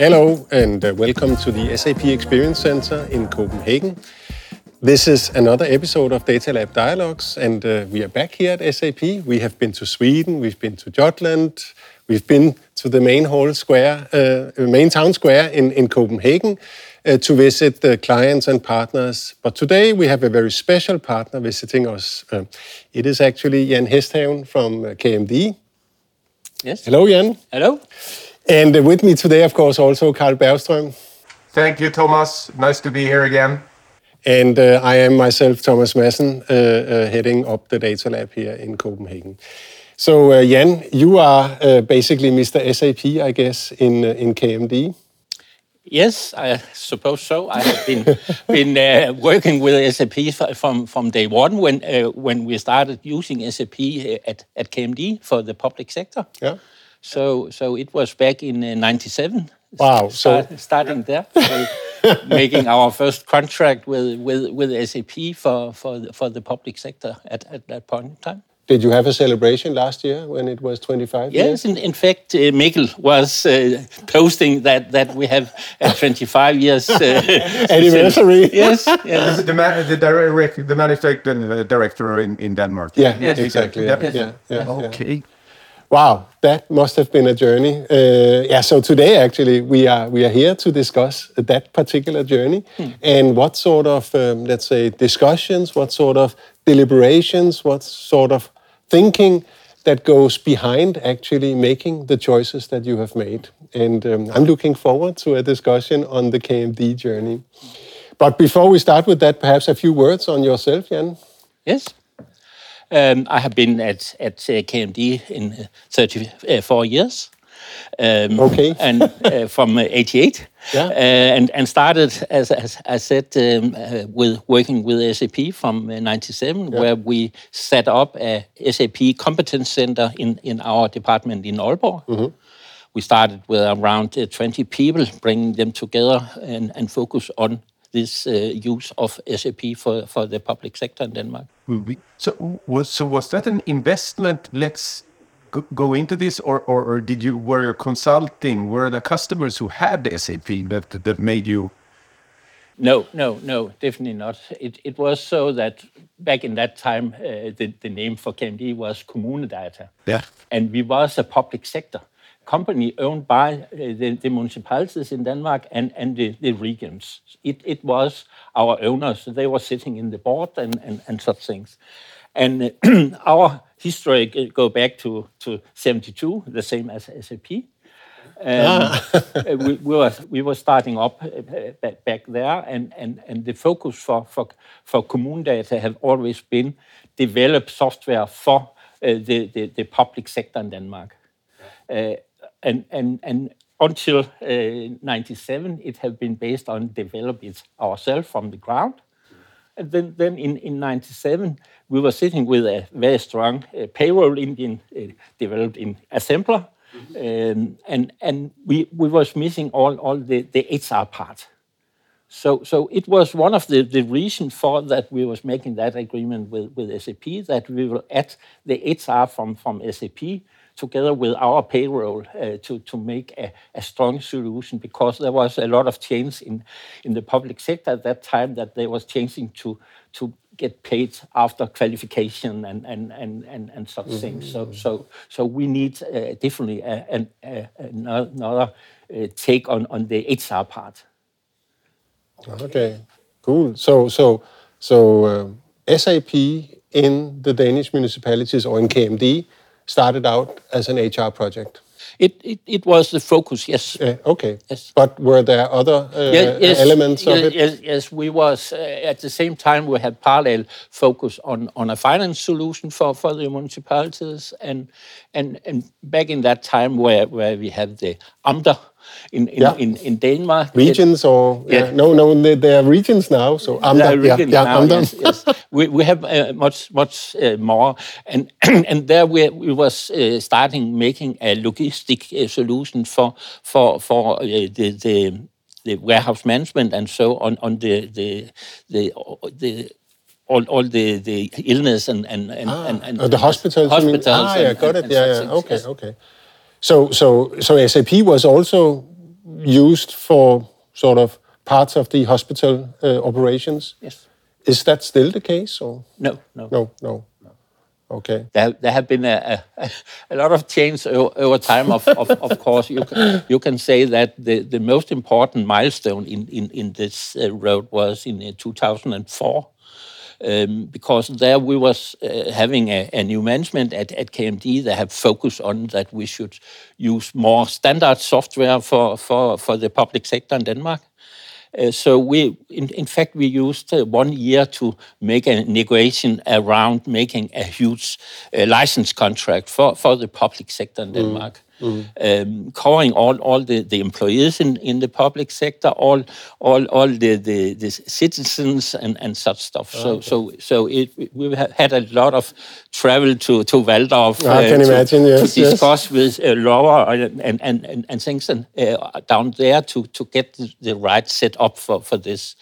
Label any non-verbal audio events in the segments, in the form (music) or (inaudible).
Hello, and uh, welcome to the SAP Experience Center in Copenhagen. This is another episode of Data Lab Dialogues, and uh, we are back here at SAP. We have been to Sweden, we've been to Jutland, we've been to the main hall square, uh, main town square in, in Copenhagen uh, to visit the clients and partners. But today we have a very special partner visiting us. Uh, it is actually Jan Hesthaven from uh, KMD. Yes. Hello, Jan. Hello. And with me today, of course, also Karl Bergström. Thank you, Thomas. Nice to be here again. And uh, I am myself, Thomas Madsen, uh, uh, heading up the data lab here in Copenhagen. So, uh, Jan, you are uh, basically Mr. SAP, I guess, in, uh, in KMD. Yes, I suppose so. I have been (laughs) been uh, working with SAP from from day one when uh, when we started using SAP at at KMD for the public sector. Yeah. So so it was back in '97. Wow. Start, so starting there, (laughs) making our first contract with with with SAP for for the, for the public sector at at that point in time. Did you have a celebration last year when it was 25 yes, years? Yes, in, in, fact, uh, Mikkel was uh, posting that, that we have a 25 years uh, (laughs) anniversary. (laughs) yes, yes. The, the, man, the, direct, the manufacturing director in, in Denmark. Yeah, yes, exactly. Yeah, yeah, yeah, yeah, okay. Wow, that must have been a journey. Uh, yeah, so today actually we are we are here to discuss that particular journey hmm. and what sort of um, let's say discussions, what sort of deliberations, what sort of thinking that goes behind actually making the choices that you have made. And um, I'm looking forward to a discussion on the KMD journey. But before we start with that, perhaps a few words on yourself, Jan. Yes. Um, I have been at, at uh, KMD in uh, 34 years. Um, okay. (laughs) and uh, from uh, 88. Yeah. Uh, and, and started, as, as I said, um, uh, with working with SAP from 97, yeah. where we set up a SAP competence center in, in our department in Aalborg. Mm -hmm. We started with around 20 people, bringing them together and, and focus on this uh, use of SAP for, for the public sector in Denmark. So was, so was that an investment? Let's go into this, or, or, or did you were you consulting? Were the customers who had the SAP that that made you? No, no, no, definitely not. It it was so that back in that time, uh, the the name for KMD was Kommunedata. Yeah, and we was a public sector company owned by uh, the, the, municipalities in Denmark and, and the, the, regions. It, it was our owners. They were sitting in the board and, and, and such things. And uh, (clears throat) our history go back to, to 72, the same as SAP. Um, ah. we, we, were we were starting up uh, back there, and, and, and the focus for for for Kommunedata have always been develop software for uh, the, the, the public sector in Denmark, uh, and and and until uh, 97, it had been based on develop it ourselves from the ground, and then then in in 97 we were sitting with a very strong uh, payroll engine uh, developed in assembler, um, and and we we was missing all all the the HR part. So so it was one of the the reasons for that we was making that agreement with with SAP that we will add the HR from from SAP together with our payroll uh, to, to make a, a, strong solution because there was a lot of change in, in the public sector at that time that they was changing to, to get paid after qualification and, and, and, and, and such mm -hmm. things. So, so, so we need uh, definitely another uh, take on, on the HR part. Okay, cool. So, so, so SAP in the Danish municipalities or in KMD started out as an HR project? It, it, it was the focus, yes. Uh, okay. Yes. But were there other uh, yes, elements yes, of it? Yes, yes. We was uh, at the same time we had parallel focus on, on a finance solution for, for the municipalities, and and and back in that time where where we had the AMDA in in, yeah. in, in Denmark. Regions or yeah. yeah. no no they, they are regions now. So AMDA, yeah, yeah, AMDA. Yes, yes. (laughs) we we have uh, much much uh, more, and (clears throat) and there we we was uh, starting making a logistic uh, solution for for for uh, the the the warehouse management and so on on the the the the all, all the, the illness and and and, ah, and, and uh, the hospitals. hospitals ah, yeah, got it. Yeah, yeah. Okay, okay. So, so, so SAP was also used for sort of parts of the hospital uh, operations. Yes. Is that still the case? Or? No, no. No, no. Okay. There, there have been a, a, a lot of change over time. Of, of, of course, you can, you can say that the, the most important milestone in, in, in this uh, road was in uh, 2004. Um, because there we was uh, having a, a, new management at, at KMD that have focused on that we should use more standard software for, for, for the public sector in Denmark. Uh, so we, in, in, fact, we used uh, one year to make a negotiation around making a huge uh, license contract for, for the public sector in mm. Denmark. Mm mm. um, covering all, all the, the employees in, in the public sector, all all all the, the, the citizens and, and such stuff. So okay. so so it, we had a lot of travel to to Walldorf uh, I can to, imagine, yes, to discuss yes. with uh, Laura and, and, and, and things and, uh, down there to, to get the, the right setup for, for this.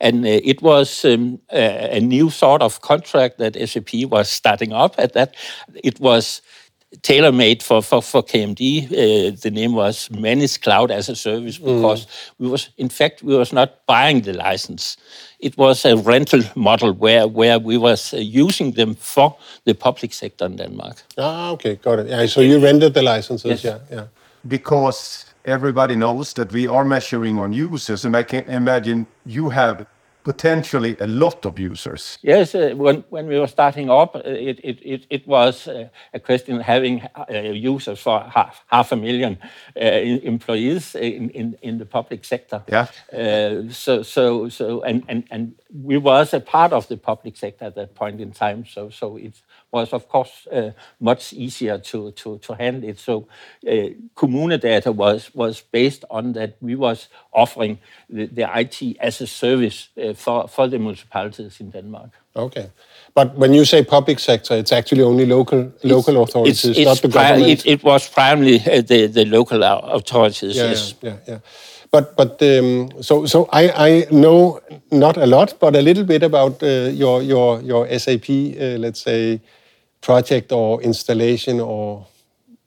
And uh, it was um, a, a new sort of contract that SAP was starting up at that. It was tailor-made for, for, for KMD. Uh, the name was Managed Cloud as a Service mm. because mm. we was, in fact, we was not buying the license. It was a rental model where, where we was uh, using them for the public sector in Denmark. Ah, okay, got it. Yeah, so you rented the licenses, yes. yeah, yeah. Because everybody knows that we are measuring on users, and I can imagine you have potentially a lot of users. Yes, uh, when, when we were starting up, uh, it, it, it, it was uh, a question of having uh, users for half, half a million uh, employees in, in, in the public sector. Yeah. Uh, so, so, so and, and, and we was a part of the public sector at that point in time. So, so it was, of course, much easier to, to, to handle it. So uh, data was, was based on that we was offering the, the IT as a service for, for the municipalities in Denmark. Okay. But when you say public sector, it's actually only local local authorities, not the government. It, it, was primarily uh, the, the local authorities. Yeah, yes. yeah, yeah, yeah. But but um, so so I, I know not a lot, but a little bit about uh, your your your SAP, uh, let's say, project or installation or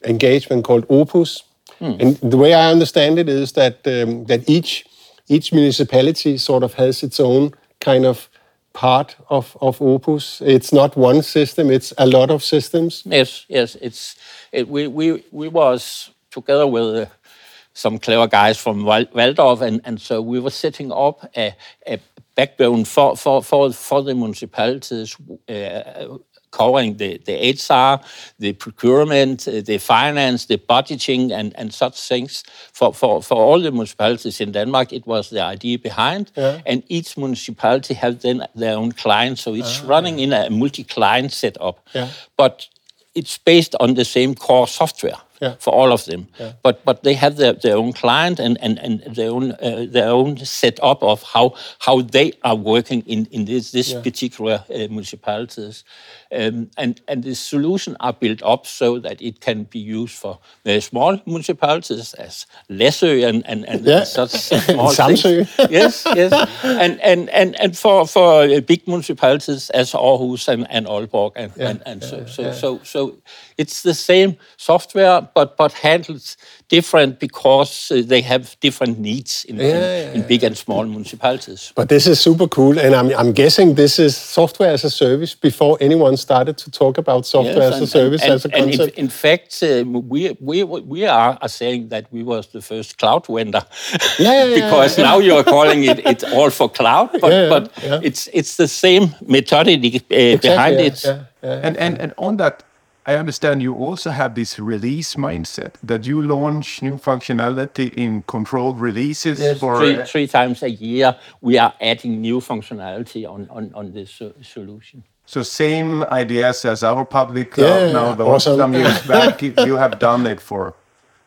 engagement called Opus. Hmm. And the way I understand it is that um, that each each municipality sort of has its own kind of part of, of Opus. It's not one system; it's a lot of systems. Yes, yes. It's it, we we we was together with. Uh, some clever guys from Walldorf, and, and so we were setting up a, a backbone for, for, for, for the municipalities uh, covering the, the HR, the procurement, uh, the finance, the budgeting, and, and such things. For, for, for all the municipalities in Denmark, it was the idea behind. Yeah. And each municipality has then their own client, so it's ah. running in a multi-client setup. Yeah. But it's based on the same core software yeah. for all of them. Yeah. But but they have their, their own client and and, and their own uh, their own setup of how how they are working in in this this yeah. particular uh, municipalities. Um, and and the solution are built up so that it can be used for very small municipalities as Læsø and and, and yeah. such (laughs) small things. yes, yes, and and and and for for uh, big municipalities as Aarhus and, and Aalborg and and, and so so so so it's the same software but but handled different because uh, they have different needs in, yeah, in, in, big and small municipalities. But this is super cool, and I'm, I'm guessing this is software as a service before anyone started to talk about software yes, as a service and, as a concept. And in, in fact, uh, we we we are, are saying that we was the first cloud vendor. Yeah, yeah (laughs) because now you are calling it (laughs) it's all for cloud, but but it's it's the same methodology uh, exactly, behind it. And and and on that I understand you also have this release mindset that you launch new functionality in controlled releases yes, for three, three, times a year. We are adding new functionality on on, on this uh, solution. So same ideas as our public cloud yeah, now. But awesome. some (laughs) years back, you have done it for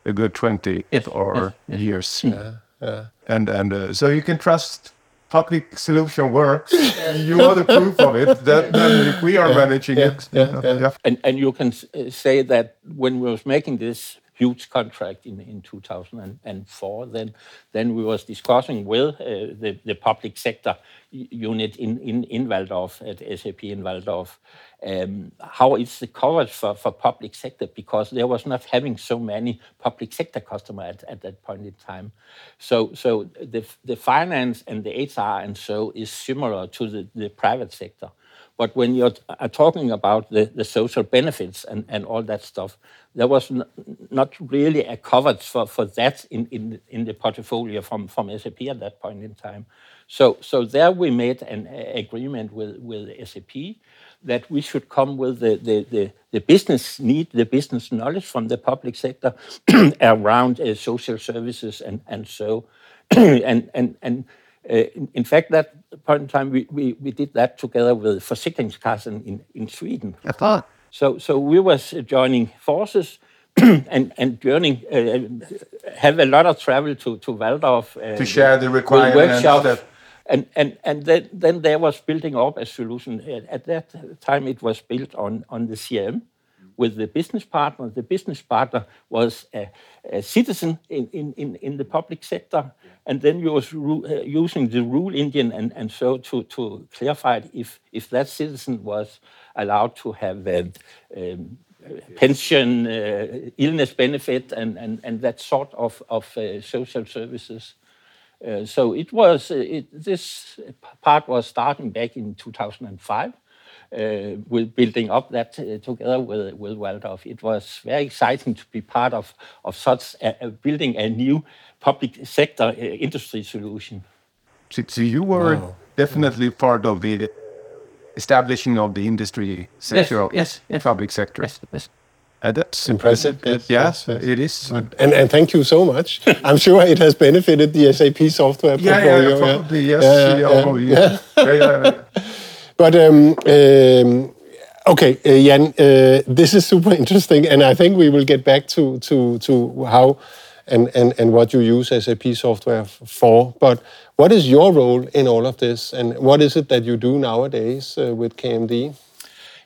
a good twenty or years. Yeah, yeah. And and uh, so you can trust public solution works, (laughs) you are the proof of it. That, then we are yeah, managing yeah, it, yeah, yeah. And and you can say that when we was making this huge contract in, in 2004. Then, then we was discussing with uh, the, the public sector unit in, in, in Walldorf, at SAP in Walldorf, um, how it's the coverage for, for public sector because there was not having so many public sector customers at, at that point in time. So, so the, the finance and the HR and so is similar to the, the private sector. But when you're are talking about the, the social benefits and, and all that stuff, there was not really a coverage for, for that in, in, in the portfolio from, from SAP at that point in time. So, so there we made an agreement with, with SAP that we should come with the, the, the, the business need, the business knowledge from the public sector (clears throat) around uh, social services and, and so. (clears throat) and and, and uh, in, in, fact, that point in time, we, we, we did that together with Försäkringskassan in, in Sweden. I thought. So, so we was joining forces (clears throat) and and journeying, uh, have a lot of travel to to Walldorf uh, to share the requirements workshops and and and then then there was building up a solution. At that time, it was built on on the CRM with the business partner. The business partner was a, a citizen in, in, in the public sector, and then we was uh, using the rule engine and, and so to, to clarify if if that citizen was allowed to have um, um, pension, uh, illness benefit, and, and, and that sort of, of uh, social services. Uh, so it was uh, it, this part was starting back in 2005 uh, with building up that uh, together with with Walldorf. It was very exciting to be part of of such a, a building a new public sector uh, industry solution. So, so you were wow. definitely part of the establishing of the industry sector, yes, yes, public sector. Yes, yes. Uh, that's impressive. Yes, yes, yes, it is. And, and thank you so much. I'm sure it has benefited the SAP software yeah, portfolio. Yeah, probably, yes. Yeah, yeah, yeah. But um, um, okay, uh, Jan, uh, this is super interesting, and I think we will get back to to to how and and and what you use SAP software for. But what is your role in all of this, and what is it that you do nowadays uh, with KMD?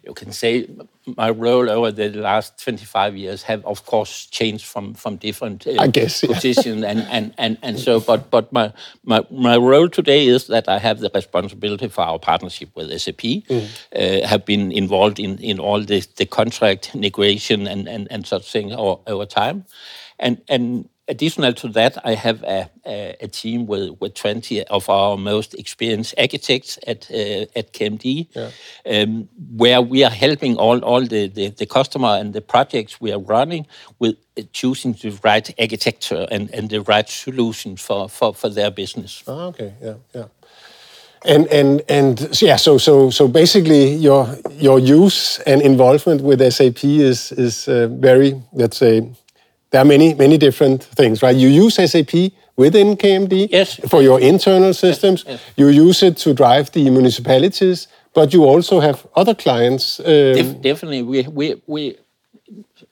You can say my role over the last 25 years have of course changed from from different uh, I guess, yeah. positions and, (laughs) and, and, and so but but my, my my role today is that I have the responsibility for our partnership with SAP mm. uh, have been involved in in all the, the contract negotiation and, and, and such thing over, over time and and additional to that, I have a, a, a, team with, with 20 of our most experienced architects at uh, at KMD, yeah. um, where we are helping all, all the, the, the, customer and the projects we are running with choosing the right architecture and, and the right solution for, for, for their business. Oh, okay, yeah, yeah. And and and yeah, so so so basically, your your use and involvement with SAP is is uh, very let's say there are many, many different things, right? You use SAP within KMD yes. for your internal systems. Yes, yes. You use it to drive the municipalities, but you also have other clients. Um, Def definitely, we we we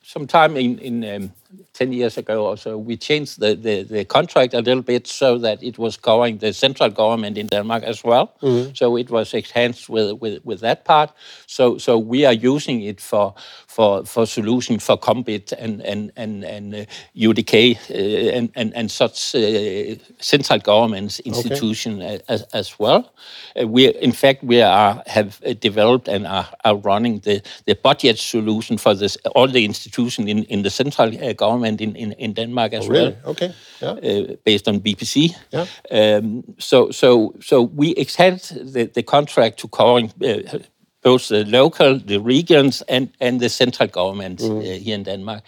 sometime in in um, 10 years ago or so, we changed the, the, the, contract a little bit so that it was covering the central government in Denmark as well. Mm-hmm. So it was enhanced with, with, with that part. So so we are using it for for, for solution for KOMBIT and and and, and uh, UDK uh, and, and and such uh, central government institution as, as well. Uh, we in fact we are have developed and are, are running the, the budget solution for this all the institution in, in the central uh, government in, in, in Denmark as oh, really? well. Okay. Yeah. Uh, based on BPC. Yeah. Um, so so so we extend the, the contract to covering both the local, the regions, and, and the central government mm. uh, here in Denmark.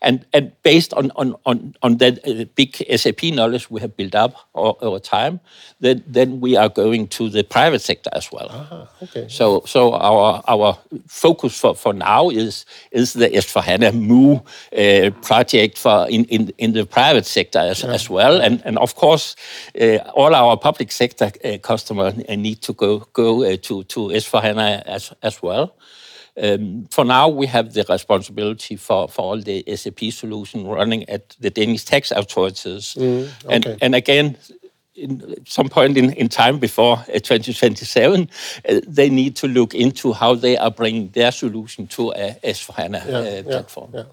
And, and based on, on, on, on that uh, big SAP knowledge we have built up over, over, time, then, then we are going to the private sector as well. Aha, okay. So, so our, our focus for, for now is, is the S4HANA MOVE uh, project for in, in, in the private sector as, yeah. as well. And, and of course, uh, all our public sector uh, customers need to go, go uh, to, to S4HANA as, as well. Um, for now, we have the responsibility for, for all the SAP solution running at the Danish tax authorities. Mm, okay. and, and again, in some point in, in time before uh, 2027, uh, they need to look into how they are bringing their solution to a S4HANA yeah, uh, platform. Yeah,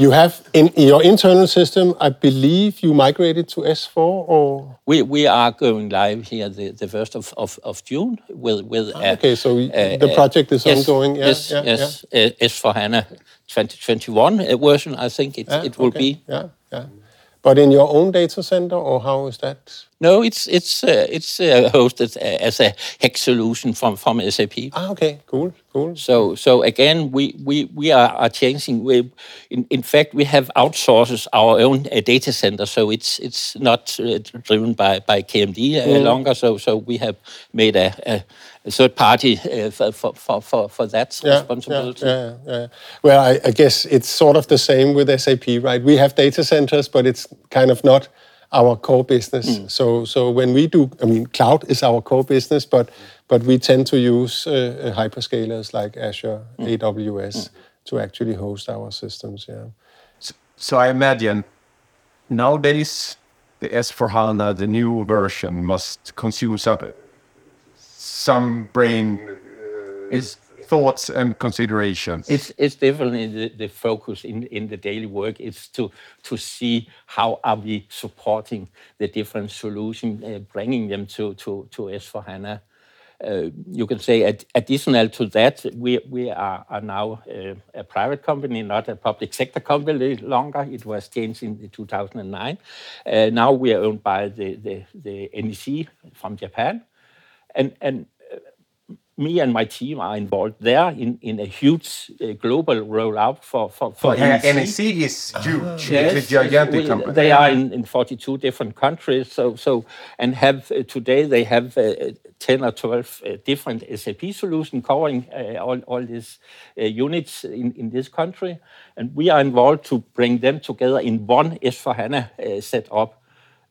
You have in your internal system, I believe you migrated to S4 or we we are going live here the, the first of, of, of June with with ah, okay. So the project is yes, ongoing. Yeah, yes, yeah, yes. Yeah. S4 HANA 2021 version. I think it it will okay. be. Yeah, yeah. But in your own data center, or how is that? No, it's it's uh, it's uh, hosted as a HEC solution from from SAP. Ah, okay, cool, cool. So so again, we we we are, are changing. We, in in fact, we have outsourced our own uh, data center, so it's it's not uh, driven by by KMD uh, mm. longer. So so we have made a a third party uh, for, for, for, for that yeah, responsibility. Yeah, yeah, yeah. Well, I, I, guess it's sort of the same with SAP, right? We have data centers, but it's kind of not our core business. Mm. So, so when we do, I mean, cloud is our core business, but but we tend to use uh, uh hyperscalers like Azure, mm. AWS mm. to actually host our systems. Yeah. So, so I imagine nowadays the S4 HANA, the new version, must consume some some brain is thoughts and considerations. It's it's definitely the, the focus in, in the daily work is to to see how are we supporting the different solutions, uh, bringing them to to to S4 HANA. Uh, you can say ad additional to that, we we are, are now uh, a private company, not a public sector company longer. It was changed in 2009. Uh, now we are owned by the the, the NEC from Japan, and and me and my team are involved there in, in a huge uh, global rollout for for, for yeah, NEC. is huge. Yes, it's a gigantic we, company. They are in, in 42 different countries. So so and have uh, today they have uh, 10 or 12 uh, different SAP solutions covering uh, all all these uh, units in, in this country, and we are involved to bring them together in one S4 HANA setup.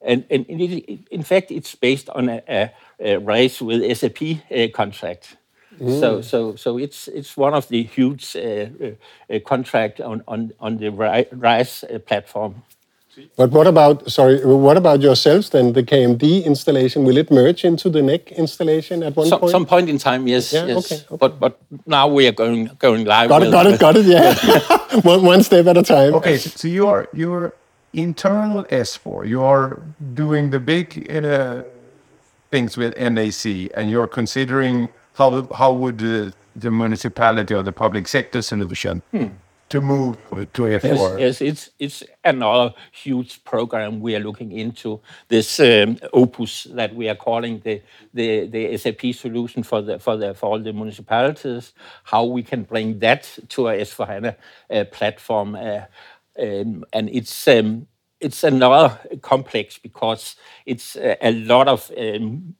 And, and it, in fact, it's based on a, a uh, RISE with SAP uh, contract. Mm. So, so, so it's it's one of the huge uh, contract on on on the RISE platform. But what about sorry? What about yourselves then? The KMD installation will it merge into the NEC installation at one so, point? Some point in time, yes. Yeah, yes. Okay, okay. But but now we are going going live. Got it, got it, got it. Yeah, (laughs) (laughs) one, one step at a time. Okay, so, so you are you are internal S4. You are doing the big uh, things with NEC, and you're considering how how would the, the municipality or the public sector solution hmm. to move to S4? Yes, yes, it's it's another huge program we are looking into. This um, Opus that we are calling the, the the SAP solution for the for the for all the municipalities. How we can bring that to a S4 HANA uh, platform, uh, and it's. Um, it's another complex because it's a, a lot of um,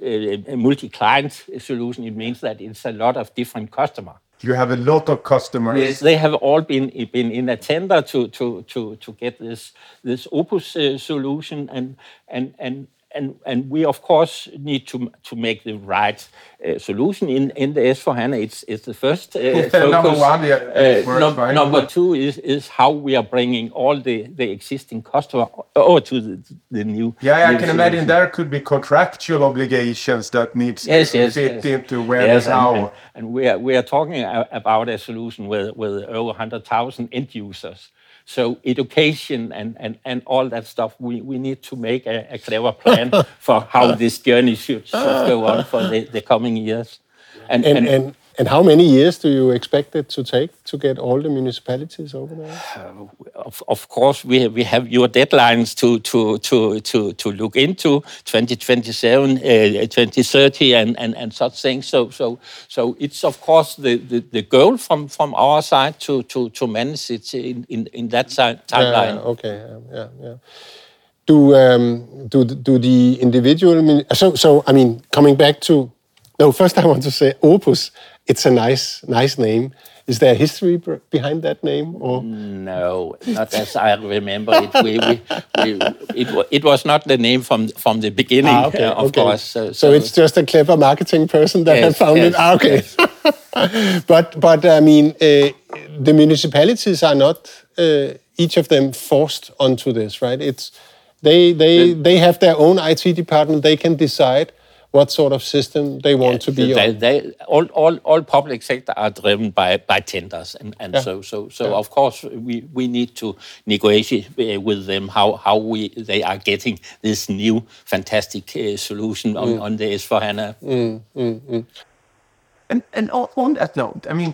a multi-client solution. It means that it's a lot of different customers. You have a lot of customers. Yes, they have all been been in a tender to to to to get this this Opus uh, solution, and and and and and we of course need to to make the right uh, solution in in the S4 HANA. It's it's the first uh, focus. (laughs) number one, yeah, uh, number two is is how we are bringing all the the existing customer over to the, the new. Yeah, new I can solution. imagine there could be contractual obligations that needs yes, to yes, fit yes. into where yes, and, and, and we are we are talking about a solution with with over hundred thousand end users. So education and, and, and all that stuff, we, we need to make a, a clever plan (laughs) for how uh. this journey should, should go on for the, the coming years. And, and, and, and and how many years do you expect it to take to get all the municipalities over there? Uh, of, of course, we have, we have your deadlines to to to to, to look into 2027, uh, 2030, and, and, and such things. So so so it's of course the, the, the goal from, from our side to, to, to manage it in, in, in that timeline. Okay, yeah, yeah. Do um, do do the individual so so I mean coming back to no first I want to say Opus it's a nice nice name. Is there a history behind that name? Or no, not as I remember it. We, we, we, it, it was not the name from from the beginning, ah, okay, uh, of okay. course. So, so, so, it's just a clever marketing person that yes, found yes, it. Ah, okay. Yes. (laughs) but but I mean, uh, the municipalities are not uh, each of them forced onto this, right? It's they they they have their own IT department. They can decide what sort of system they want yeah, to be they, on. They, all, all, all public sector are driven by, by tenders, and, and yeah. so so so yeah. of course we, we need to negotiate uh, with them how, how we they are getting this new fantastic uh, solution on, mm. on the S4 HANA. Mm, mm, mm, and and on that note, I mean,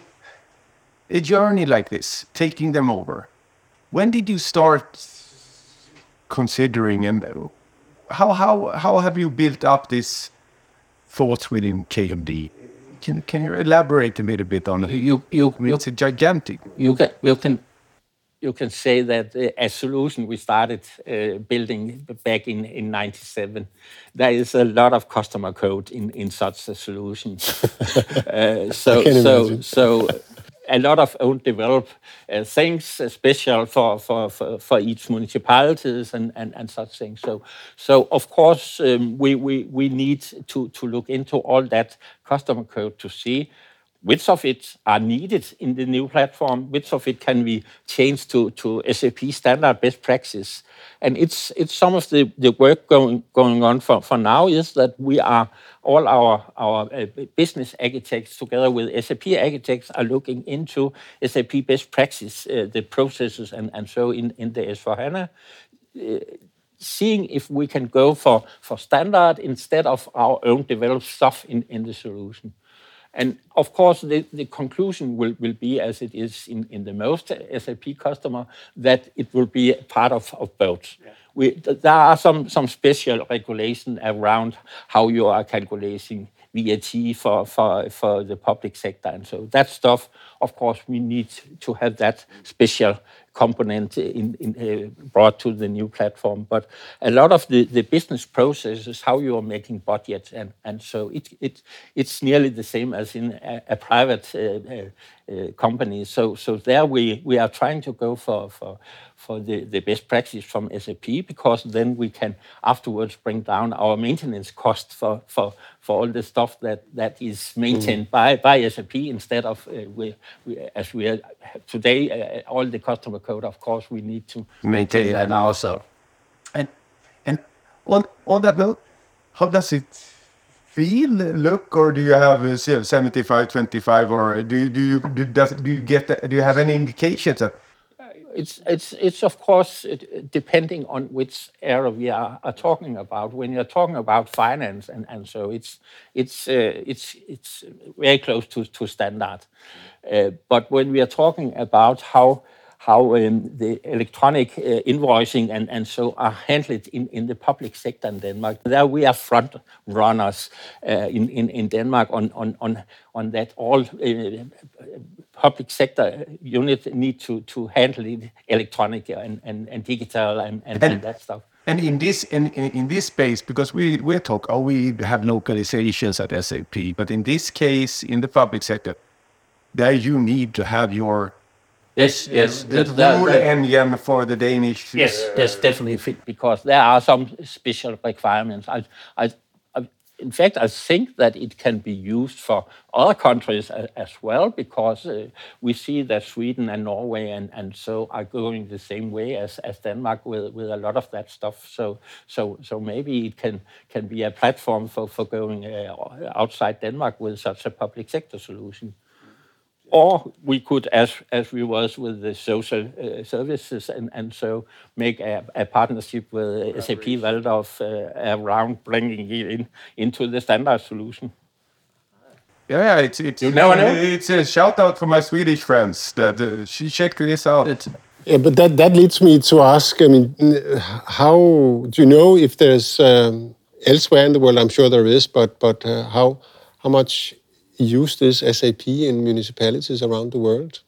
a journey like this, taking them over. When did you start considering and how how how have you built up this thoughts within KMD? Can can you elaborate a little bit on it? You you I mean, it's a gigantic. You can you can you can say that uh, a solution we started uh, building back in in '97. There is a lot of customer code in in such a solution. (laughs) uh, so so so a lot of own developed uh, things special for, for, for, for, each municipalities and, and, and such things. So, so of course, um, we, we, we need to, to look into all that customer code to see which of it are needed in the new platform, which of it can we change to, to SAP standard best practice. And it's, it's some of the, the work going, going on for, for now is that we are, all our, our uh, business architects together with SAP architects are looking into SAP best practice, uh, the processes and, and so in, in the S4HANA. Uh, seeing if we can go for, for standard instead of our own developed stuff in, in the solution. And of course, the, the conclusion will, will be, as it is in, in the most SAP customer, that it will be part of, of both. Yeah. We, there are some, some special regulation around how you are calculating VAT for, for, for the public sector. And so that stuff, of course, we need to have that special component in, in, uh, brought to the new platform. But a lot of the, the business processes, how you are making budgets, and, and so it, it, it's nearly the same as in a, a private uh, uh, uh. So, so there we, we are trying to go for, for for the, the best practice from SAP because then we can afterwards bring down our maintenance cost for, for, for all the stuff that, that is maintained mm. by, by SAP instead of uh, we, we, as we are today uh, all the customer code of course we need to maintain that ourselves. And and on on that note, how does it feel look or do you have a 75 25 or do you do you do, does, do you get do you have any indications that it's it's it's of course depending on which area we are, are talking about. When you're talking about finance and, and so it's it's uh, it's it's very close to to standard. Uh, but when we are talking about how how um, the electronic uh, invoicing and, and so are handled in, in the public sector in Denmark. There we are front runners uh, in, in, in Denmark on, on, on, on that all uh, public sector units need to, to handle it electronic and, and, and digital and, and, and, and that stuff. And in this in, in, in, this space, because we we talk, oh, we have localizations at SAP, but in this case, in the public sector, there you need to have your Yes, yes. The rule engine for the Danish. Yes, uh, yes, definitely fit because there are some special requirements. I, I, I, in fact, I think that it can be used for other countries as, as well because uh, we see that Sweden and Norway and, and so are going the same way as, as Denmark with, with a lot of that stuff. So so so maybe it can can be a platform for for going uh, outside Denmark with such a public sector solution or we could, as as we was with the social uh, services, and, and so make a, a partnership with SAP Walldorf uh, around bringing it in into the standard solution. Yeah, it's it's you know, it's a shout out for my Swedish friends that uh, she checked this out. It's, yeah, but that that leads me to ask. I mean, how do you know if there's um, elsewhere in the world? I'm sure there is, but but uh, how how much use this SAP in municipalities around the world?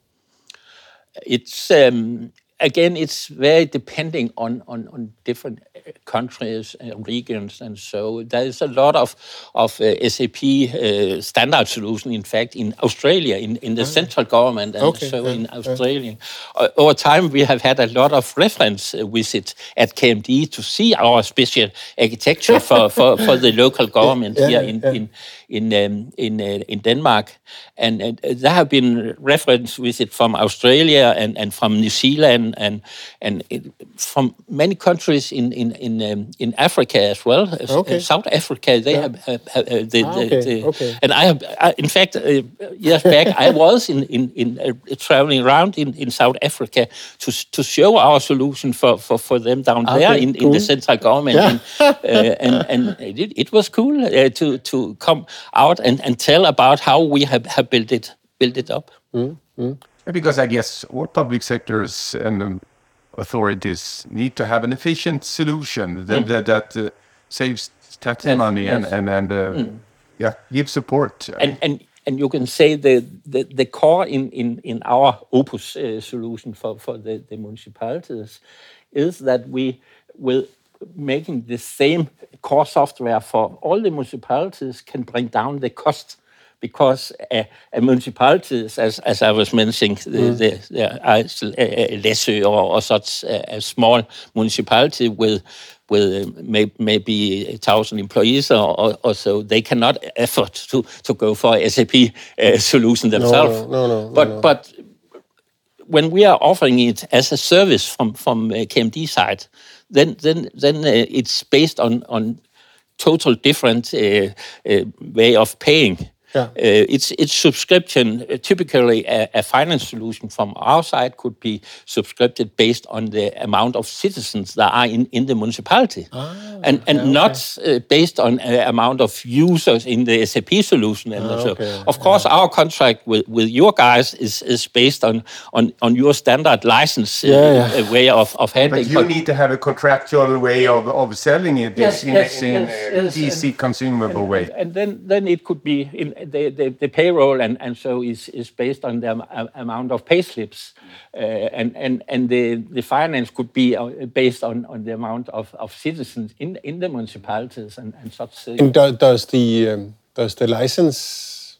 It's um, again, it's very depending on, on, on different uh, countries and regions, and so there is a lot of of uh, SAP uh, standard solution. In fact, in Australia, in, in the ah. central government, and okay. so yeah. in Australia, yeah. over time we have had a lot of reference uh, visits at KMD to see our special architecture (laughs) for, for, for the local government yeah, here in, in in um, in uh, in Denmark, and, and there have been reference with it from Australia and, and from New Zealand and and it, from many countries in in in, um, in Africa as well. Okay. South Africa, they yeah. have, have, have uh, the, ah, okay. The, okay. and I have I, in fact uh, years back I (laughs) was in in, in uh, traveling around in, in South Africa to to show our solution for for, for them down okay, there in, cool. in the central government. Yeah. and, uh, and, and it, it was cool uh, to to come out and, and tell about how we have, have built it built it up. Mm, mm. Because I guess all public sectors and um, authorities need to have an efficient solution that, mm. that, that uh, saves tax yes, money yes. and and, and uh, mm. yeah give support. And and and you can say the the, the core in in in our Opus uh, solution for for the, the municipalities is that we will making the same core software for all the municipalities can bring down the cost because a, a municipalities, as, as I was mentioning, mm. the, the, the Læsø or, or such a, a, small municipality with with uh, may, maybe a thousand employees or, or, or, so, they cannot afford to, to go for a SAP uh, solution themselves. No, no, no, but no. but when we are offering it as a service from from uh, KMD side, then then then uh, it's based on on total different uh, uh, way of paying. Yeah. Uh, it's it's subscription. Uh, typically, a, a, finance solution from our side could be subscribed based on the amount of citizens that are in, in the municipality, ah, and and okay. not uh, based on the amount of users in the SAP solution. And ah, so, okay. of course, yeah. our contract with, with your guys is, is based on on, on your standard license uh, yeah, way of, of handling. But you but, need to have a contractual way of, of selling it yes, in, yes, in yes, a DC and, consumable and, way. And then then it could be in the, the, the payroll and, and so is, is based on the amount of pay slips. Uh, and and, and the, the finance could be uh, based on, on the amount of, of citizens in, in the municipalities and, and such. And do, does, the, um, does the license,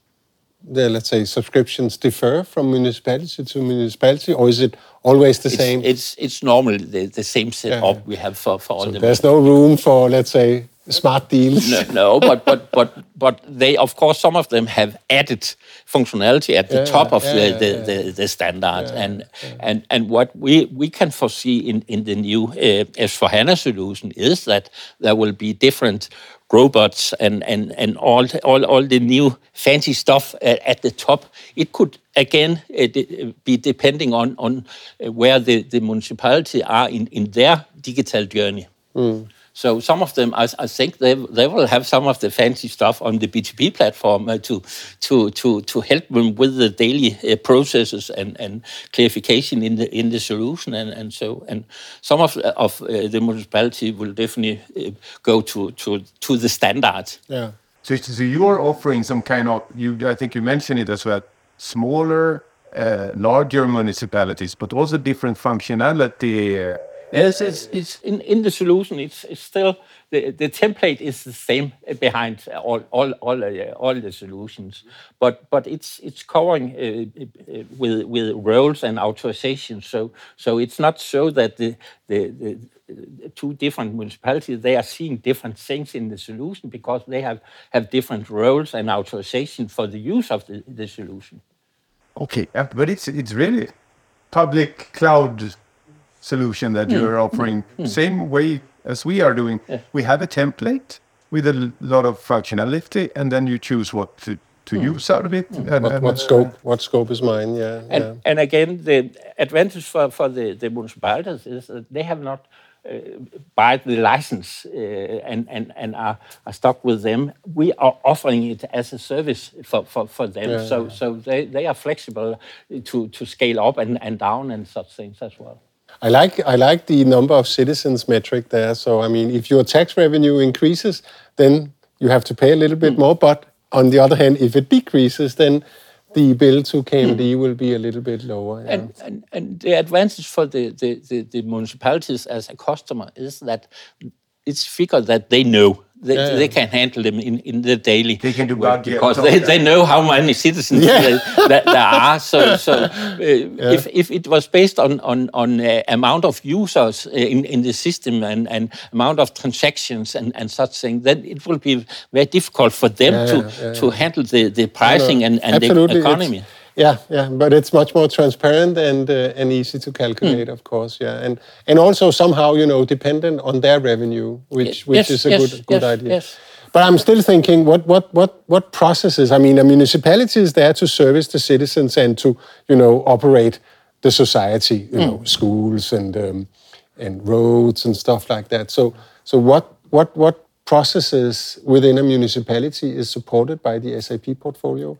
the, let's say, subscriptions differ from municipality to municipality, or is it always the it's, same? It's, it's normally the, the same setup yeah. we have for, for all so the... There's no room for, let's say, smart deals. No, no, but but but but they of course some of them have added functionality at the yeah, top of yeah, the, the, yeah. the, the standard and and and what we we can foresee in in the new uh, S4 HANA solution is that there will be different robots and and and all all all the new fancy stuff at, at the top. It could again uh, be depending on on uh, where the the municipality are in in their digital journey. Mm. So some of them, I, I, think they, they will have some of the fancy stuff on the BTP platform uh, to, to, to, to help them with the daily uh, processes and, and clarification in the, in the solution. And, and so, and some of, of uh, the municipality will definitely uh, go to, to, to the standard. Yeah. So, so you're offering some kind of, you, I think you mentioned it as well, smaller, uh, larger municipalities, but also different functionality uh, Yes, it's, it's in, in the solution. It's, it's still the, the template is the same behind all all all, uh, all the solutions, but but it's it's covering uh, uh with with roles and authorizations. So so it's not so that the, the the, two different municipalities they are seeing different things in the solution because they have have different roles and authorization for the use of the, the solution. Okay, but it's it's really public cloud solution that mm. you're offering. Mm. Same way as we are doing. Yeah. We have a template with a lot of functionality, and then you choose what to, to mm. use out of it. Hmm. And, what, and, what scope? What scope is mine? Yeah. And, yeah. and again, the advantage for, for the, the municipalities is that they have not uh, buy the license uh, and, and, and are, are stuck with them. We are offering it as a service for, for, for them. Yeah, so, yeah. so they, they are flexible to, to scale up and, and down and such things as well. I like I like the number of citizens metric there. So I mean, if your tax revenue increases, then you have to pay a little bit mm. more. But on the other hand, if it decreases, then the bill to KMD mm. will be a little bit lower. Yeah. And, and, and the advantage for the, the, the, the municipalities as a customer is that it's figured that they know they, yeah. they can handle them in, in the daily. They can do work because they, they know how many citizens yeah. that there are. So, so (laughs) uh, yeah. if, if it was based on on on uh, amount of users uh, in in the system and, and amount of transactions and, and such thing, then it will be very difficult for them to to handle the the pricing and, and the economy. It's, yeah, yeah, but it's much more transparent and uh, and easy to calculate, mm. of course. Yeah, and and also somehow you know dependent on their revenue, which which yes, is a yes, good good yes, idea. Yes. But I'm still thinking, what what what what processes? I mean, a municipality is there to service the citizens and to you know operate the society, you mm. know, schools and um, and roads and stuff like that. So so what what what processes within a municipality is supported by the SAP portfolio?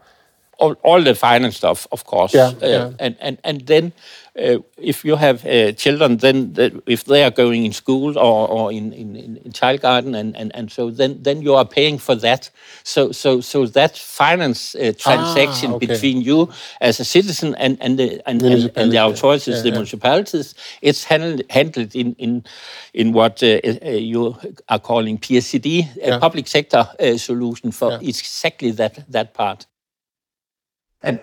All, all the finance stuff, of course. Yeah, uh, yeah. And, and, and then uh, if you have uh, children, then the, if they are going in school or, or in, in, in child garden, and, and, and so then, then you are paying for that. So so so that finance uh, transaction ah, okay. between you as a citizen and and the and, and, and the authorities, yeah, the yeah. municipalities, it's handled handled in in in what uh, uh, you are calling PSCD, a public sector uh, solution for exactly that that part. And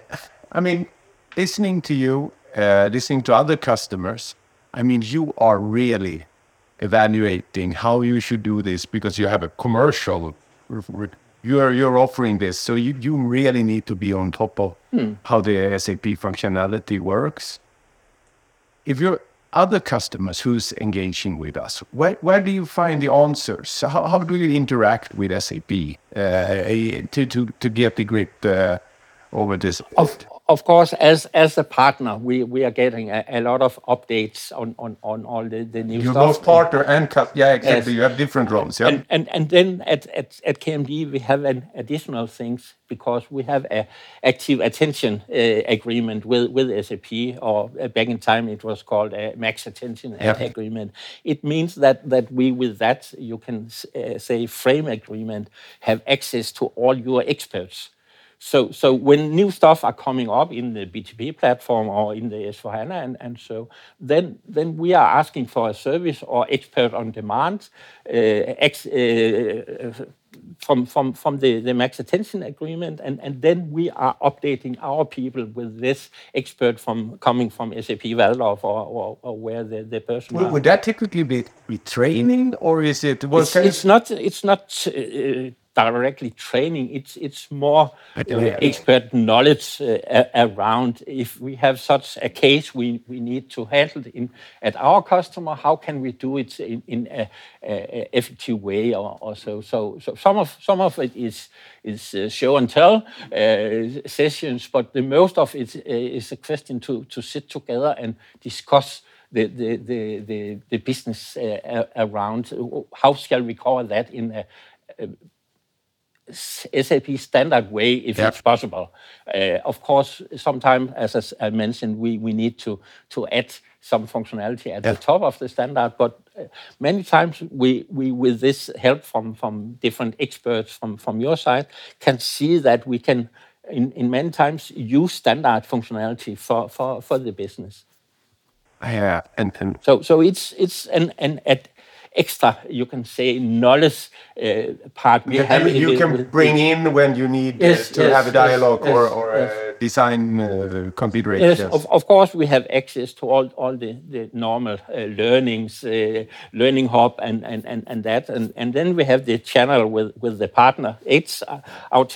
I mean, listening to you, uh, listening to other customers, I mean, you are really evaluating how you should do this because you have a commercial. You're you're offering this, so you, you really need to be on top of hmm. how the SAP functionality works. If you're other customers who's engaging with us, where, where do you find the answers? How, how do you interact with SAP uh, to, to, to get the grip uh, over this? Of, of course, as as a partner, we, we are getting a, a lot of updates on, on, on all the, the new You're stuff. both partner and yeah, exactly. Yes. You have different roles, yeah. And and, and then at, at, at KMD we have an additional things because we have a active attention uh, agreement with with SAP, or uh, back in time it was called a max attention yep. agreement. It means that that we with that you can uh, say frame agreement have access to all your experts so, so when new stuff are coming up in the BTP platform or in the S4HANA and, and so, then, then we are asking for a service or expert on demand uh, ex, uh, from, from, from the, the max attention agreement. And, and then we are updating our people with this expert from coming from SAP Walldorf or, or, or where the, the person would, would that typically be, be training or is it? Well, it's, it's not, it's not uh, directly training. It's it's more uh, expert knowledge uh, around. If we have such a case, we, we need to handle it in, at our customer. How can we do it in, in a, a effective way or, or, so? So so some of some of it is is uh, show and tell uh, sessions, but the most of it uh, a question to to sit together and discuss. The, the, the, the, the business uh, around how shall we cover that in a, a SAP standard way if yeah. it's possible. Uh, of course, sometimes, as I mentioned, we, we need to, to add some functionality at yeah. the top of the standard, but uh, many times we, we, with this help from, from different experts from, from your side, can see that we can, in, in many times, use standard functionality for, for, for the business. Yeah, and, and so so it's it's an an at extra, you can say, knowledge uh, part we have. You can bring in when you need yes, to yes, have a dialogue yes, or, or a design uh. Yes, of, of, course, we have access to all, all the, the normal uh, learnings, uh, learning hub and, and, and, and that. And, and then we have the channel with, with the partner. It's uh, our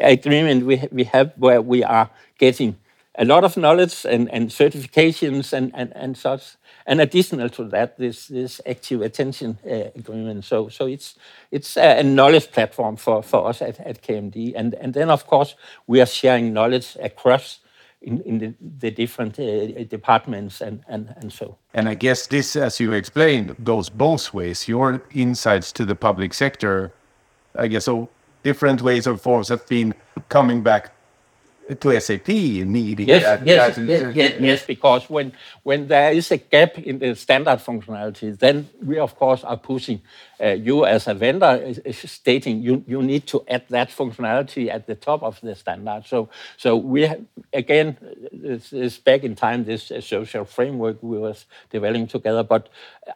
agreement we, we have where we are getting a lot of knowledge and, and certifications and, and, and such and additional to that, this this active attention uh, agreement. So so it's it's a knowledge platform for, for us at, at KMD, and and then of course we are sharing knowledge across. In, in the, the different uh, departments and, and, and so. And I guess this, as you explained, goes both ways. Your insights to the public sector, I guess, so different ways or forms have been coming back to SAP needing yes, that. Yes, yes, yes, yes, because when when there is a gap in the standard functionality, then we of course are pushing uh, you as a vendor is, is stating you you need to add that functionality at the top of the standard. So so we have, again this is back in time this uh, social framework we was developing together. But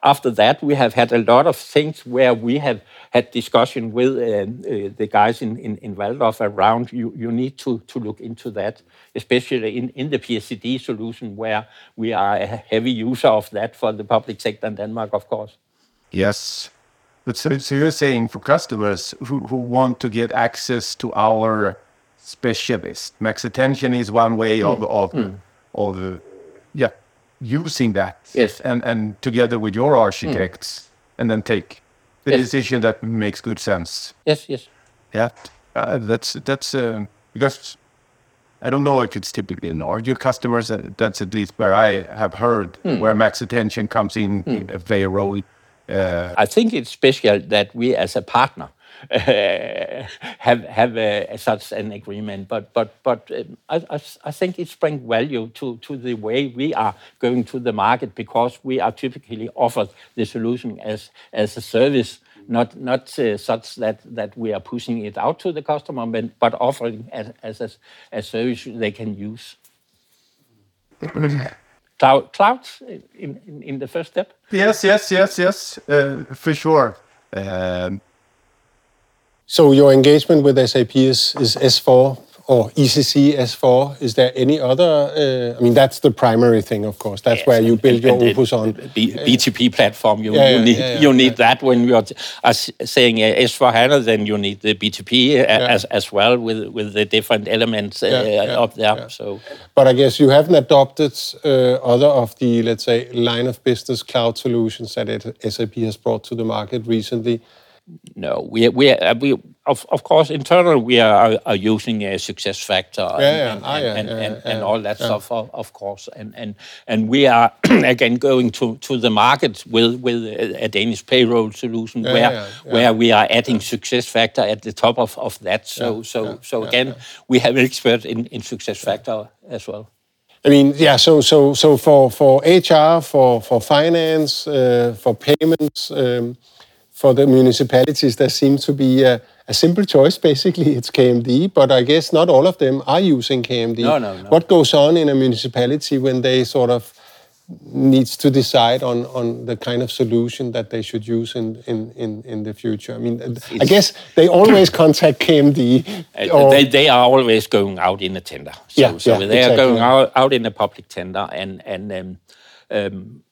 after that we have had a lot of things where we have had discussion with uh, uh the guys in in, in Walldorf around you you need to to look into into that, especially in, in the PSCD solution, where we are a heavy user of that for the public sector in Denmark, of course. Yes. But so, so you're saying for customers who, who want to get access to our specialist, max attention is one way of, mm. of, mm. of yeah, using that. Yes. And, and together with your architects, mm. and then take the yes. decision that makes good sense. Yes, yes. Yeah, uh, that's that's uh, because I don't know if it's typically larger customers. Uh, that's at least where I have heard mm. where max attention comes in, mm. a very role. Uh, I think it's special that we, as a partner, uh, (laughs) have have a, such an agreement. But but but um, I, I, I think it brings value to to the way we are going to the market because we are typically offered the solution as as a service not not uh, such that that we are pushing it out to the customer, but, but offering as, as a, a service they can use. Cloud, cloud in, in, in the first step? Yes, yes, yes, yes, uh, for sure. Um, so your engagement with SAP is, is S4 or ECC S4? Is there any other? Uh, I mean, that's the primary thing, of course. That's yes, where you build your Opus on. B, BTP platform. You, yeah, you need yeah, yeah, you need that when you're saying uh, S4 HANA, then you need the BTP uh, as as well with with the different elements uh, up there. So, but I guess you haven't adopted uh, other of the let's say line of business cloud solutions that SAP has brought to the market recently. No, we we uh, we of of course internal we are, are using a success factor and, yeah, and, ah, yeah, and, and, and, and, all that stuff of, of course. And and and we are (clears throat) again going to to the market with with a, Danish payroll solution where where we are adding success factor at the top of, of that. So so so again we have experts in in success factor as well. I mean, yeah. So, so, so for for HR, for for finance, uh, for payments, um, for the municipalities, there seems to be a, a, simple choice. Basically, (laughs) it's KMD, but I guess not all of them are using KMD. No, no, no. What goes on in a municipality when they sort of needs to decide on, on the kind of solution that they should use in, in, in, in the future? I mean, it's, I guess they always (coughs) contact KMD. Uh, they, they are always going out in a tender. So, yeah, so yeah, they exactly. are going out, out in a public tender and, and um, um,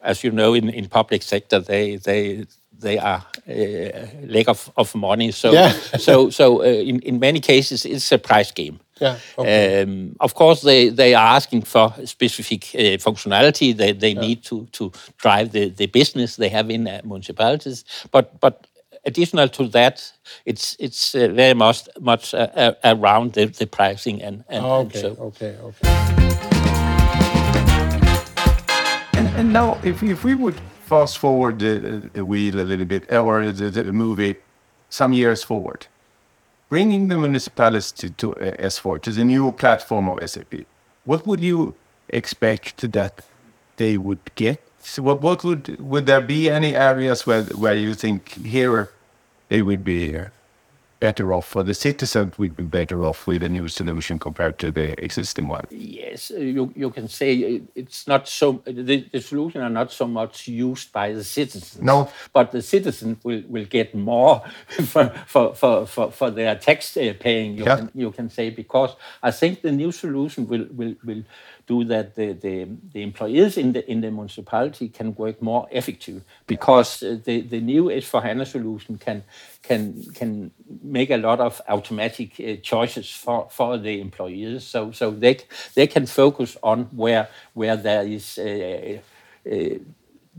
as you know, in, in public sector, they, they they are uh, lack of, of money. So yeah. so so uh, in in many cases it's a price game. Yeah. Okay. Um, of course, they, they are asking for specific uh, functionality. They, they yeah. need to, to drive the, the business they have in uh, municipalities. But but additional to that, it's it's uh, very much much uh, around the, the pricing and, and, oh, okay, and so. Okay. Okay. And, and now, if if we would fast forward the, the wheel a little bit, or the, movie some years forward, bringing the municipalities to, to uh, S4, to the new platform of SAP, what would you expect that they would get? So what, what would would there be any areas where where you think here they would be better off for the citizen would be better off with a new solution compared to the existing one. Yes, you, you can say it's not so, the, the solution are not so much used by the citizens. No. But the citizen will, will get more (laughs) for, for, for, for, for their tax uh, paying, you, yeah. can, you can say, because I think the new solution will, will, will do that the, the, the employees in the in the municipality can work more effective because uh, the, the new S4HANA solution can can can make a lot of automatic uh, choices for, for the employees. So so they they can focus on where where there is uh, uh,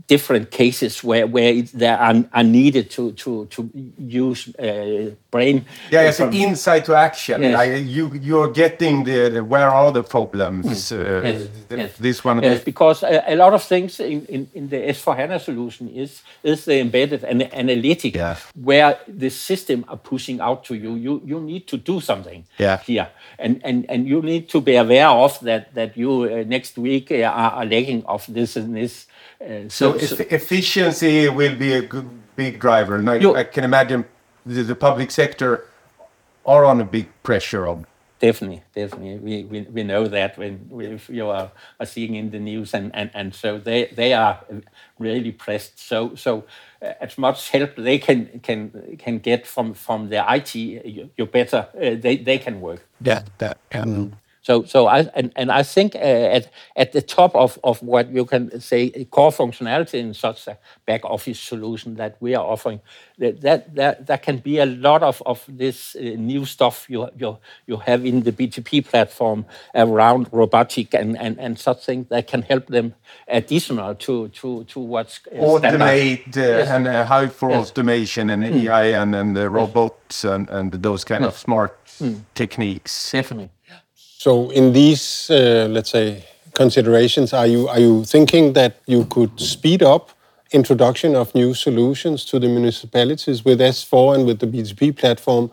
different cases where where there are, are needed to to to use uh, brain. Yeah, it's an insight to action. Yes. Like you you're getting the, the, where are the problems. Mm. Uh, yes. yes. This one. Yes, because a, a, lot of things in, in, in the S4 HANA solution is is the embedded and the analytic yeah. where the system are pushing out to you. You you need to do something yeah. here, and and and you need to be aware of that that you uh, next week uh, are, are lacking of this and this uh, so, so, efficiency will be a good, big driver. And I, I can imagine the, the, public sector are on a big pressure of. Definitely, definitely. We, we, we know that when we, you are, are seeing in the news, and, and, and so they, they are really pressed. So so uh, as much help they can can can get from from their IT, you, you better uh, they they can work. Yeah, that. Um, so, so I and, and I think uh, at at the top of, of what you can say core functionality in such a back office solution that we are offering, that that that, that can be a lot of of this uh, new stuff you you you have in the BTP platform around robotic and and and such things that can help them additional to to to what's uh, automate uh, yes. and uh, how for yes. automation and mm. AI and and the robots and and those kind of smart mm. techniques. Definitely. So in these, uh, let's say, considerations, are you are you thinking that you could speed up introduction of new solutions to the municipalities with S4 and with the BTP platform?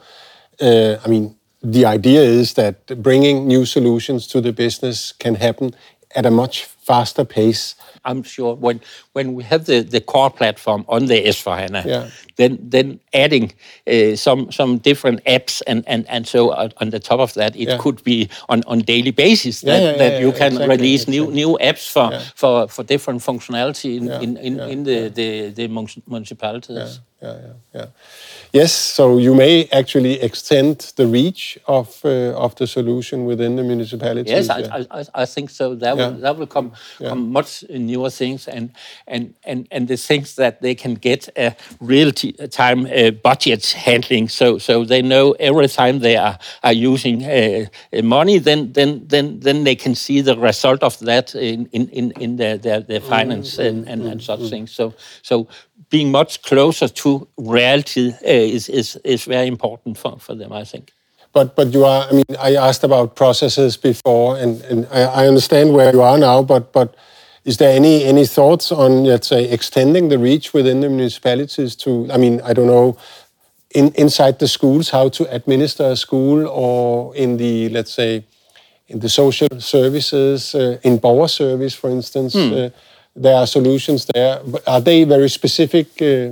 Uh, I mean, the idea is that bringing new solutions to the business can happen at a much faster pace. I'm sure when when we have the, the core platform on the S4HANA, yeah. then then adding uh, some some different apps and, and, and so on the top of that, it yeah. could be on, on daily basis that, yeah, that you can exactly, release exactly. new new apps for, for, for different functionality in, in, in, in the, the, the municipalities. Yeah, yeah, yeah. Yes, so you may actually extend the reach of uh, of the solution within the municipalities. Yes, I, I, I think so. That will that will come come much newer things and and and and the things that they can get a real time uh, budget handling. So so they know every time they are are using uh, money, then then then then they can see the result of that in in in, in their, their their finance mm, and, and, and such mm, things. So so being much closer to reality uh, is, is, is very important for, for them, I think. But but you are. I mean, I asked about processes before, and, and I, I understand where you are now. But but is there any any thoughts on let's say extending the reach within the municipalities to? I mean, I don't know. In, inside the schools, how to administer a school, or in the let's say, in the social services, uh, in borger service, for instance. Hmm. Uh, there are solutions there. But are they very specific, uh,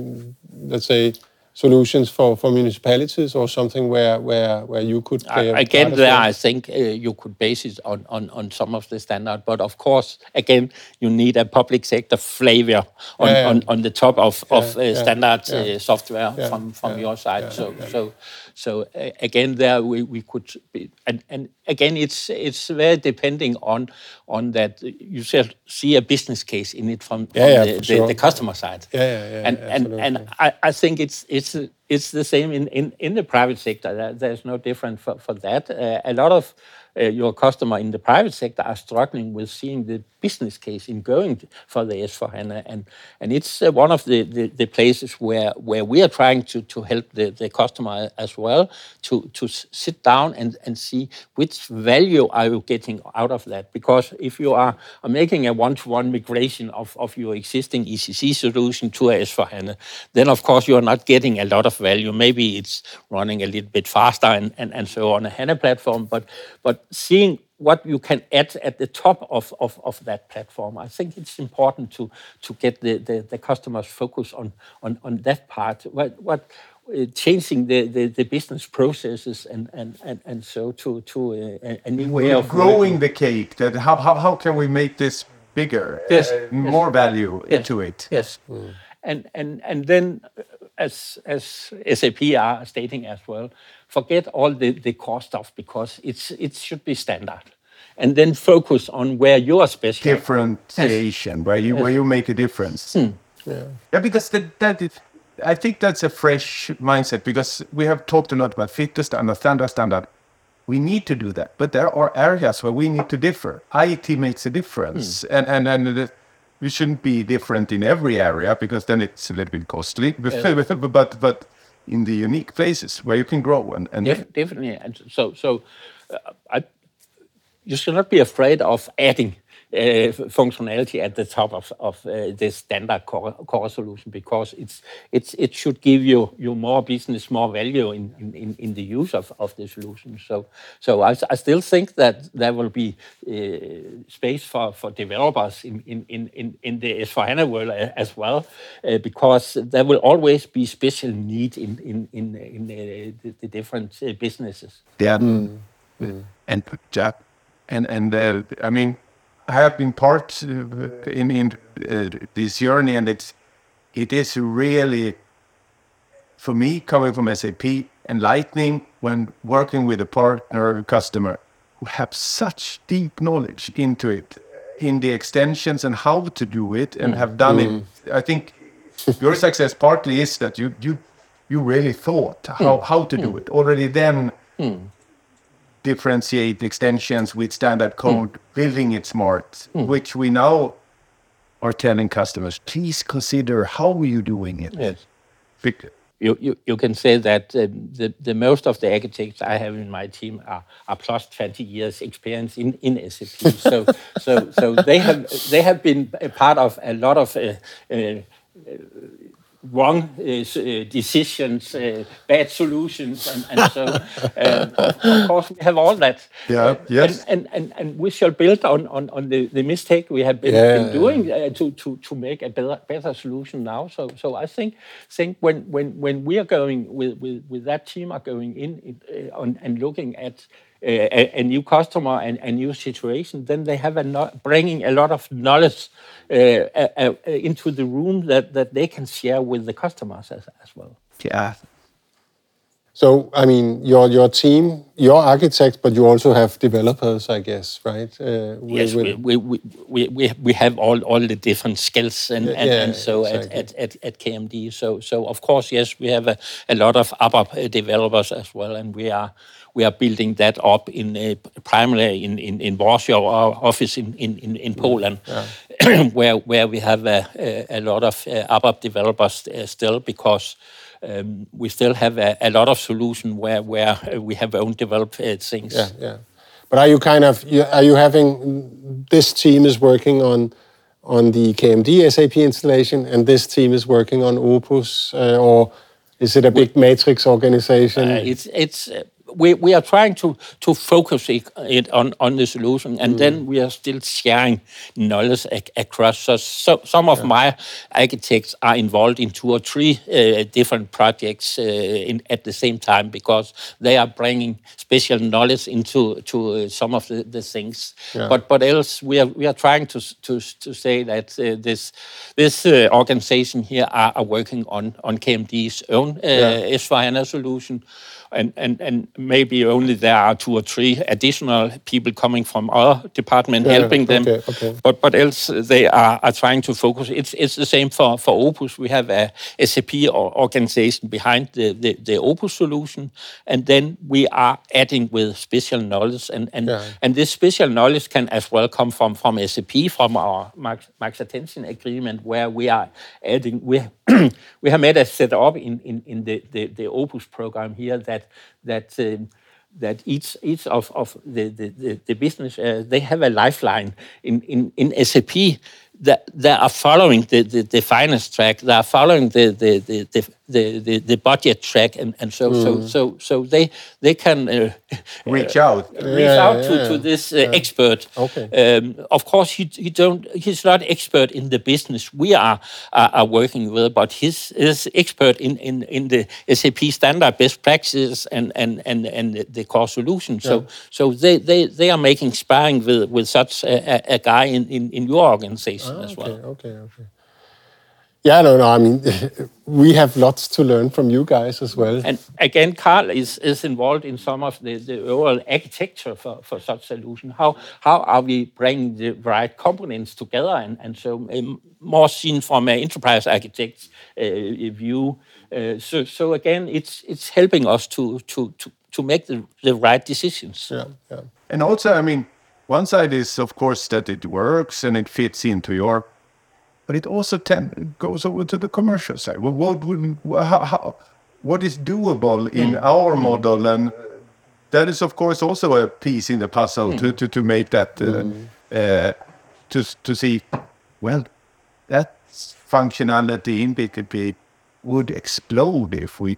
let's say, solutions for, for municipalities or something where, where, where you could play Again, there I think uh, you could base it on, on, on some of the standard. But of course, again, you need a public sector flavor on, yeah, yeah. on, on the top of, of uh, standard uh, software from, from your side. so, so so again, there we, we could be, and, and again, it's it's very depending on on that you see a business case in it from, yeah, yeah, the, sure. the, the, customer side. Yeah, yeah, yeah and and and I, I think it's it's it's the same in, in, in the private sector. There's no different for, for that. Uh, a lot of uh, your customer in the private sector are struggling with seeing the business case in going for the S4HANA. And, and it's uh, one of the, the, the, places where, where we are trying to, to help the, the customer as well to, to sit down and, and see which value are you getting out of that. Because if you are, making a one-to-one migration of, of your existing ECC solution to a S4HANA, then of course you are not getting a lot of value. Maybe it's running a little bit faster and, and, and so on a HANA platform, but, but seeing what you can add at the top of, of, of that platform. I think it's important to, to get the, the, the customers focus on, on, on that part. What, what uh, changing the, the, the, business processes and, and, and, and so to, to a, a new way of growing working. the cake. That how, how, how can we make this bigger? Yes, uh, more yes. value yes. into it. Yes, mm. and and and then as as SAP are stating as well, forget all the, the core stuff because it's it should be standard. And then focus on where you are special. Differentiation, yes. where you yes. where you make a difference. Hmm. Yeah. yeah, because that, that is, I think that's a fresh mindset because we have talked a lot about fit to standard, standard, standard. We need to do that, but there are areas where we need to differ. IT makes a difference, hmm. and and and we shouldn't be different in every area because then it's a little bit costly. (laughs) but but in the unique places where you can grow and, and Def definitely. And so so uh, I, you should not be afraid of adding functionality at the top of, of uh, this standard core, core solution because it's, it's, it should give you, you more business, more value in, in, in the use of, of the solution. So, so I, I still think that there will be uh, space for, for developers in, in, in, in the S4HANA world as well uh, because there will always be special need in, in, in, in uh, the, the, different uh, businesses. Yeah. Mm. Mm. And, and, and I mean, have been part uh, in in uh, this journey, and it's it is really for me coming from SAP enlightening when working with a partner or customer who have such deep knowledge into it in the extensions and how to do it and mm. have done mm. it. I think your success partly is that you you you really thought how, mm. how to do mm. it already then mm differentiate extensions with standard code, mm. building it smart, mm. which we now are telling customers, please consider how you're you doing it. Yes. you, you, you can say that uh, the, the most of the architects I have in my team are, are plus 20 years experience in, in SAP. so, (laughs) so, so they have they have been a part of a lot of uh, uh, wrong uh, uh, decisions, uh, bad solutions, and, and so of course we have all that. Yeah. yes. And, and, and, and we shall build on, on, on the, the mistake we have been, yeah, been doing to, to, to make a better better solution now. So so I think think when when when we are going with with, with that team are going in uh, on, and looking at a, a, new customer and a new situation, then they have a no, bringing a lot of knowledge uh, uh, into the room that, that they can share with the customers as, as well. Yeah. So, I mean, your your team, your architects, but you also have developers, I guess, right? Uh, yes, we, we, we, we, we have all, all the different skills and, yeah, and, and so exactly. at, at, at KMD. So, so of course, yes, we have a, a lot of ABAP developers as well, and we are we are building that up in uh, primarily in, in, in Warsaw, our office in, in, in Poland, yeah. (clears throat) where where we have a, lot of uh, ABAP developers uh, still because um, we still have a, a, lot of solution where where we have own developed uh, things. Yeah, yeah. But are you kind of are you having this team is working on on the KMD SAP installation, and this team is working on Opus, uh, or is it a big matrix organization? It's it's we, we are trying to, to focus it, on, on the solution, and mm. then we are still sharing knowledge ac across. So, so some of yeah. my architects are involved in two or three uh, different projects uh, in, at the same time because they are bringing special knowledge into to uh, some of the, the things. Yeah. But but else we are we are trying to to, to say that uh, this this uh, organization here are, are, working on on KMD's own uh, yeah. S4HANA solution and, and, and maybe only there are two or three additional people coming from other department yeah, helping them. Okay. But but else they are, are trying to focus. It's it's the same for, for Opus. We have a SAP organization behind the, the, the Opus solution, and then we are adding with special knowledge, and and, yeah. and this special knowledge can as well come from from SAP from our max, max attention agreement, where we are adding we (clears throat) we have made a setup in in, in the, the the Opus program here that that that um, that each each of of the the, the business uh, they have a lifeline in in in SAP that they are following the, the, the finance track. They are following the the, the, the the, the, budget track and, and so mm. so so so they they can uh, (laughs) reach out reach yeah, out yeah, to, to this uh, yeah. expert okay um, of course he, he don't he's not expert in the business we are are, are working with but he's is expert in, in in the SAP standard best practices and and and, and the core solution so so they, they they are making sparring with with such a, a guy in, in in your organization ah, as okay, well okay okay yeah, no, no. I mean, (laughs) we have lots to learn from you guys as well. And again, Karl is, is involved in some of the, the overall architecture for, for such solution. How how are we bringing the right components together? And, and so um, more seen from an enterprise architect's uh, view. Uh, so so again, it's it's helping us to to to, to make the, the right decisions. Yeah, yeah. And also, I mean, one side is of course that it works and it fits into your but it also ten, goes over to the commercial side. Well, what would, how, how, what is doable in mm. our model, and that is of course also a piece in the puzzle mm. to, to to make that uh, mm. uh, to to see, well, that functionality in BTP would explode if we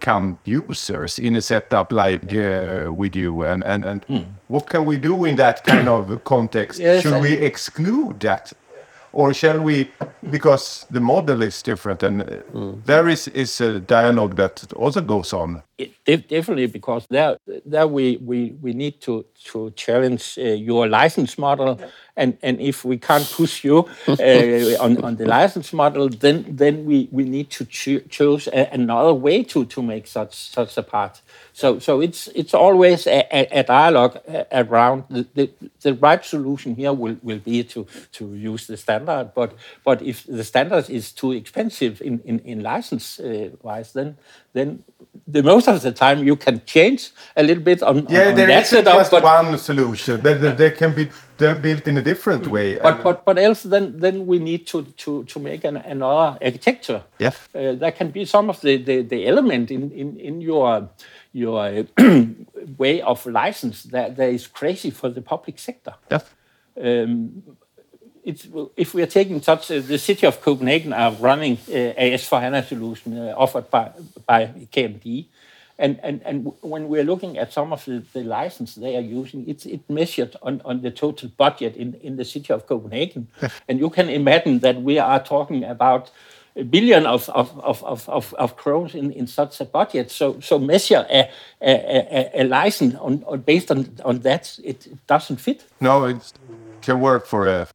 count users in a setup like uh, with you and and, and mm. what can we do in that kind of context yes, should we exclude that or shall we because the model is different and mm. there is is a dialogue that also goes on it, definitely because there there we we we need to to challenge uh, your license model. And and if we can't push you uh, on on the license model then then we we need to cho choose a, another way to to make such such a part. So, so it's it's always a, a, a dialogue around the, the, the, right solution here will, will be to, to use the standard. But but if the standard is too expensive in, in, in license uh, wise, then then the most of the time you can change a little bit on, yeah, on there isn't just one solution. There, there can be they're built in a different way. But but but else then then we need to to to make an, another architecture. Yeah, uh, there can be some of the the, the element in in in your your (clears throat) way of license that, that is crazy for the public sector. Yeah. Um, it's, if we are taking such, uh, the city of Copenhagen are running uh, a S4HANA solution uh, offered by, by KMD. And, and, and when we're looking at some of the, the license they are using, it's it measured on, on the total budget in, in the city of Copenhagen. and you can imagine that we are talking about a billion of, of, of, of, of, of crowns in, in such a budget. So, so measure a, a, a, a license on, on, based on, on that, it, it doesn't fit. No, it can work for a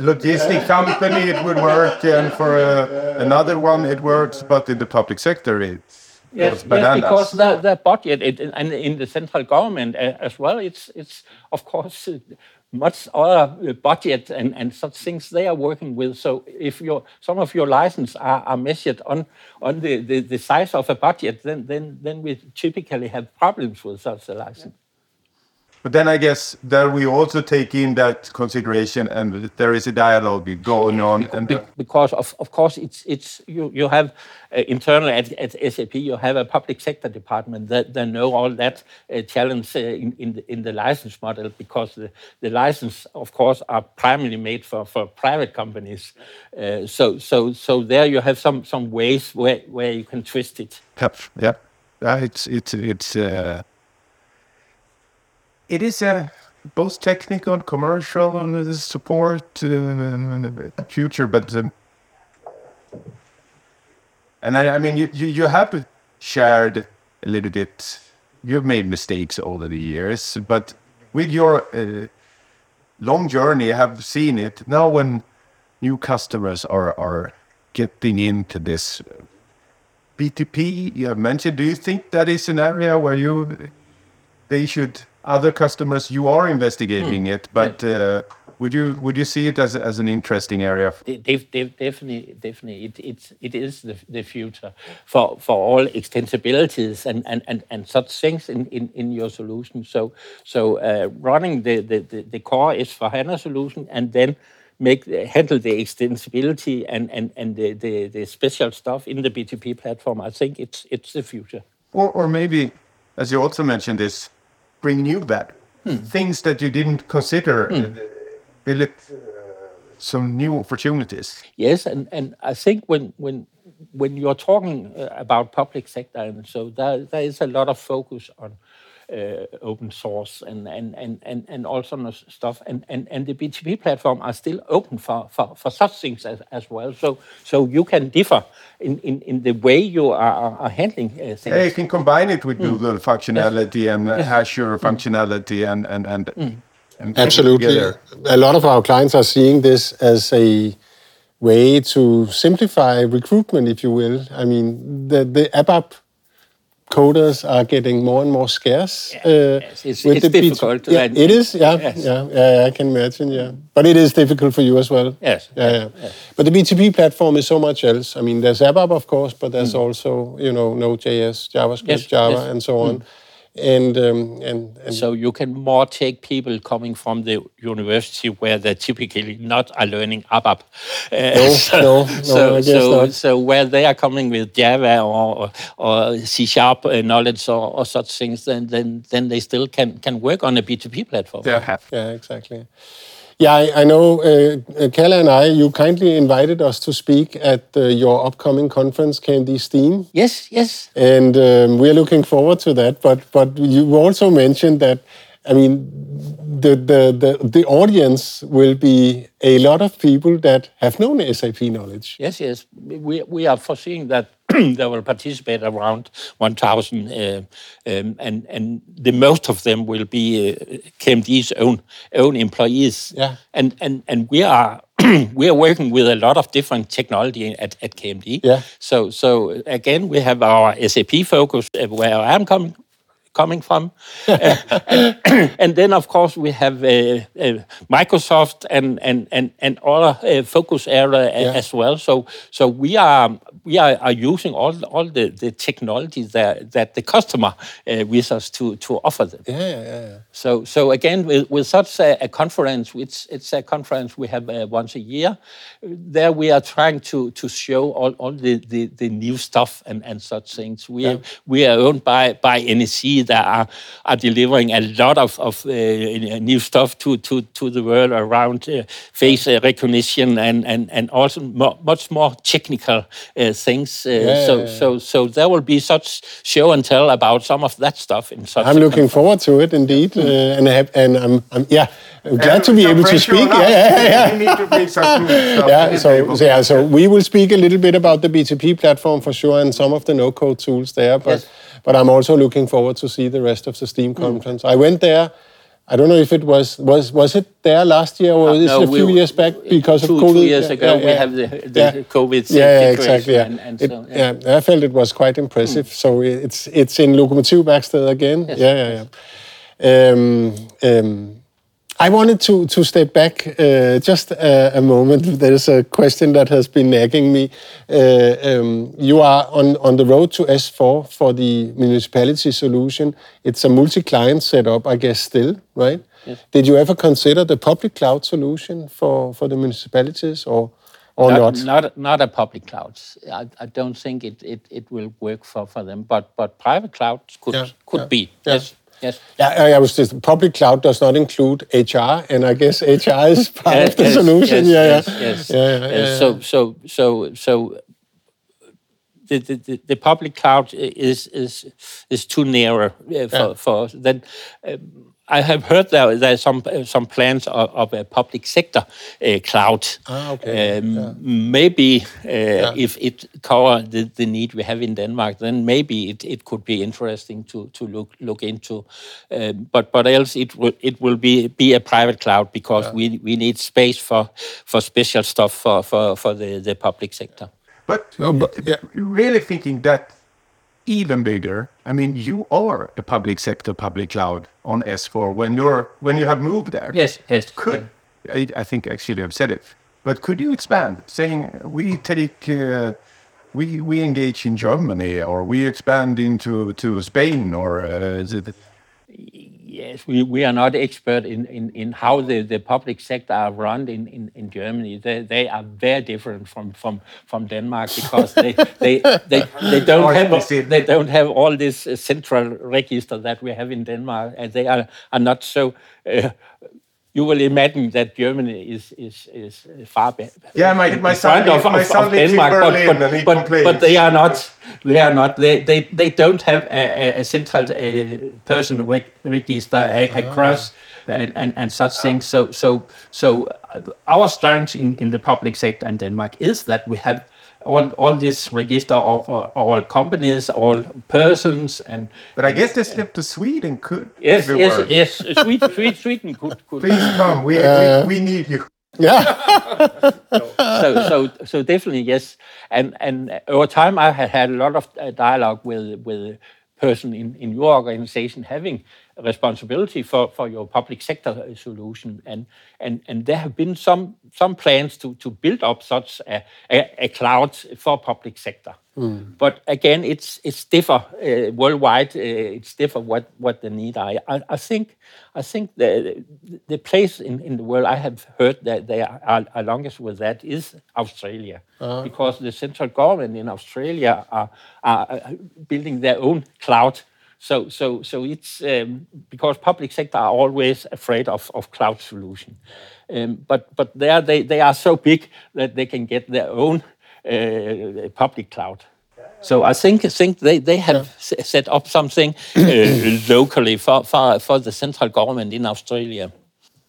logistic company, it would work, and for a, another one, it works, but in the public sector, it's Yes, yes, because the, the budget it, and in the central government uh, as well, it's it's of course uh, much other uh, budget and, and such things they are working with. So if your some of your license are, are measured on on the, the, the size of a budget, then then then we typically have problems with such a license. But then I guess that we also take in that consideration, and there is a dialogue going on. And because of, of course it's it's you you have uh, internal at, at SAP you have a public sector department that, that know all that uh, challenge uh, in in the, in the license model because the, the license of course are primarily made for, for private companies. Uh, so so so there you have some some ways where where you can twist it. Yep. Yeah. It's it's it's. Uh, it is a both technical, and commercial, and support uh, future. But um, and I, I mean, you, you you have shared a little bit. You've made mistakes over the years, but with your uh, long journey, I have seen it now when new customers are are getting into this BTP you have mentioned. Do you think that is an area where you they should other customers you are investigating mm. it but uh, would you would you see it as, as an interesting area? Definitely definitely. It, it's it is the, the future for for all extensibilities and and and, and such things in, in in your solution. So so uh, running the, the the the core S4HANA solution and then make handle the extensibility and and and the, the the special stuff in the btp platform. I think it's it's the future. Or or maybe as you also mentioned this bring you back. Hmm. Things that you didn't consider. Hmm. It uh, some new opportunities? Yes, and, and I think when when when you're talking uh, about public sector, and so there, there is a lot of focus on uh, open source and and and and and all sort of stuff. And and and the BTP platform are still open for for, for such things as, as well. So so you can differ in, in, in the way you are, are handling uh, things. Yeah, you can combine it with mm. Google functionality yes. and yes. Azure mm. functionality and and and. Mm. and Absolutely, a lot of our clients are seeing this as a way to simplify recruitment, if you will. I mean, the the ABAP coders are getting more and more scarce. Yeah. Uh, yes, it's, it's difficult. yeah, it is. Yeah, yes. yeah, yeah, I can imagine. Yeah, but it is difficult for you as well. Yes. Yeah, yeah. Yes. But the BTP platform is so much else. I mean, there's ABAP, of course, but there's mm. also you know Node.js, JavaScript. Java, and so on. Mm. And, um, and, and so you can more take people coming from the university where they typically not are learning ABAP. Uh, no, (laughs) so, no, no, so, so, so, where they are coming with Java or, or C Sharp uh, knowledge or, or, such things, then, then then they still can can work on a BTP platform. Yeah, yeah, exactly. Yeah, I, I know, uh, Kalle and I, you kindly invited us to speak at uh, your upcoming conference, KMD Steam. Yes, yes. And um, we're looking forward to that. But but you also mentioned that, I mean, the, the, the, the audience will be a lot of people that have known SAP knowledge. Yes, yes. We, we are foreseeing that (clears throat) there will participate around 1,000, uh, um, and and the most of them will be uh, KMD's own own employees. Yeah. And and and we are (clears throat) we are working with a lot of different technology at, at KMD. Yeah. So so again, we have our SAP focus uh, where I'm coming coming from. and, (laughs) (coughs) and, then, of course, we have uh, uh, Microsoft and and and and other uh, focus area yeah. as well. So so we are we are, are using all all the, the technology that that the customer uh, wishes to to offer them. Yeah, yeah, yeah. So so again, with, with such a, a conference, it's it's a conference we have uh, once a year. There we are trying to to show all, all the, the, the new stuff and, and such things. We yeah. are we are owned by by NEC that are, are delivering a lot of, of uh, new stuff to, to, to the world around uh, face uh, recognition and, and, and also more, much more technical uh, things. Uh, yeah, so, yeah, yeah. so so there will be such show and tell about some of that stuff in such. I'm looking forward to it indeed, mm. and I have, and I'm, I'm yeah. I'm glad to be able to speak. Yeah, yeah, yeah. yeah, so, so, yeah, so we will speak a little bit about the BTP platform for sure and some of the no-code tools there. But yes. But I'm also looking forward to see the rest of the Steam mm. conference. Mm. I went there. I don't know if it was was was it there last year or uh, was no, it a few we, years back because two, of COVID? Two years ago, yeah, we have the, the yeah. COVID yeah, yeah exactly. Yeah. And, and it, so, yeah. I felt it was quite impressive. Mm. So it's it's in Lokomotivværkstedet again. Yes. Yeah, yeah, yeah. Um, um, I wanted to, to step back uh, just a, a, moment. There's a question that has been nagging me. Uh, um, you are on, on the road to S4 for the municipality solution. It's a multi client setup, I guess, still, right? Yes. Did you ever consider the public cloud solution for, for the municipalities or, or not? Not, not, not a public cloud. I, I don't think it, it, it will work for, for them, but, but private clouds could, yeah, could yeah, be. Yeah. Yes. Yes. Yeah, I was just public cloud does not include HR, and I guess HR is (laughs) part yes, of the yes, solution. Yes, yeah, yes, yeah. Yes. Yeah, yeah, So, so, so, so. The, the, the public cloud is is is too narrow uh, for for then. Um, I have heard there there are some uh, some plans of, of a public sector uh, cloud. Ah, okay. Um, yeah. Maybe uh, yeah. if it cover the, the need we have in Denmark, then maybe it, it could be interesting to to look look into. Um, but but else it will it will be be a private cloud because yeah. we we need space for for special stuff for for for the the public sector. But, oh, but yeah. really thinking that even bigger. I mean, you are a public sector public cloud on S4 when you're when you have moved there. Yes, yes. Could I, I think actually I've said it, but could you expand, saying we take uh, we we engage in Germany or we expand into to Spain or uh, is it? Yes, we, we are not expert in, in, in how the, the public sector are run in, in, in Germany. They, they are very different from, from, from Denmark because they, (laughs) they, they, they, don't have, they don't have all this central register that we have in Denmark, and they are, are not so uh, you will imagine that Germany is is is far better. Yeah, my my son, of, my of, son of Denmark, Berlin, but but, but, but, they are not. They are not. They they, they don't have a, a central uh, person register across. And, and, and such things. So so so our strength in, in the public sector in Denmark is that we have all, all this register of uh, all companies, all persons, and. But I guess they step to Sweden could. Yes, yes, yes. Sweden, (laughs) Sweden, Sweden could, could. Please come. We, uh, we, we need you. Yeah. (laughs) so, so, so definitely yes, and and over time I had had a lot of uh, dialogue with with person in in your organization having responsibility for, for your public sector solution. And, and, and there have been some, some plans to, to build up such a, a, a cloud for public sector. Mm. But again, it's it's differ uh, worldwide. Uh, it's differ what what the need are. I, I think I think the the place in, in the world I have heard that they are, are longest with that is Australia, uh-huh. because the central government in Australia are, are building their own cloud. So so so it's um, because public sector are always afraid of, of cloud solution, um, but but there they they are so big that they can get their own uh, public cloud. So I think think they, they have yeah. set up something uh, (coughs) locally for, for for the central government in Australia.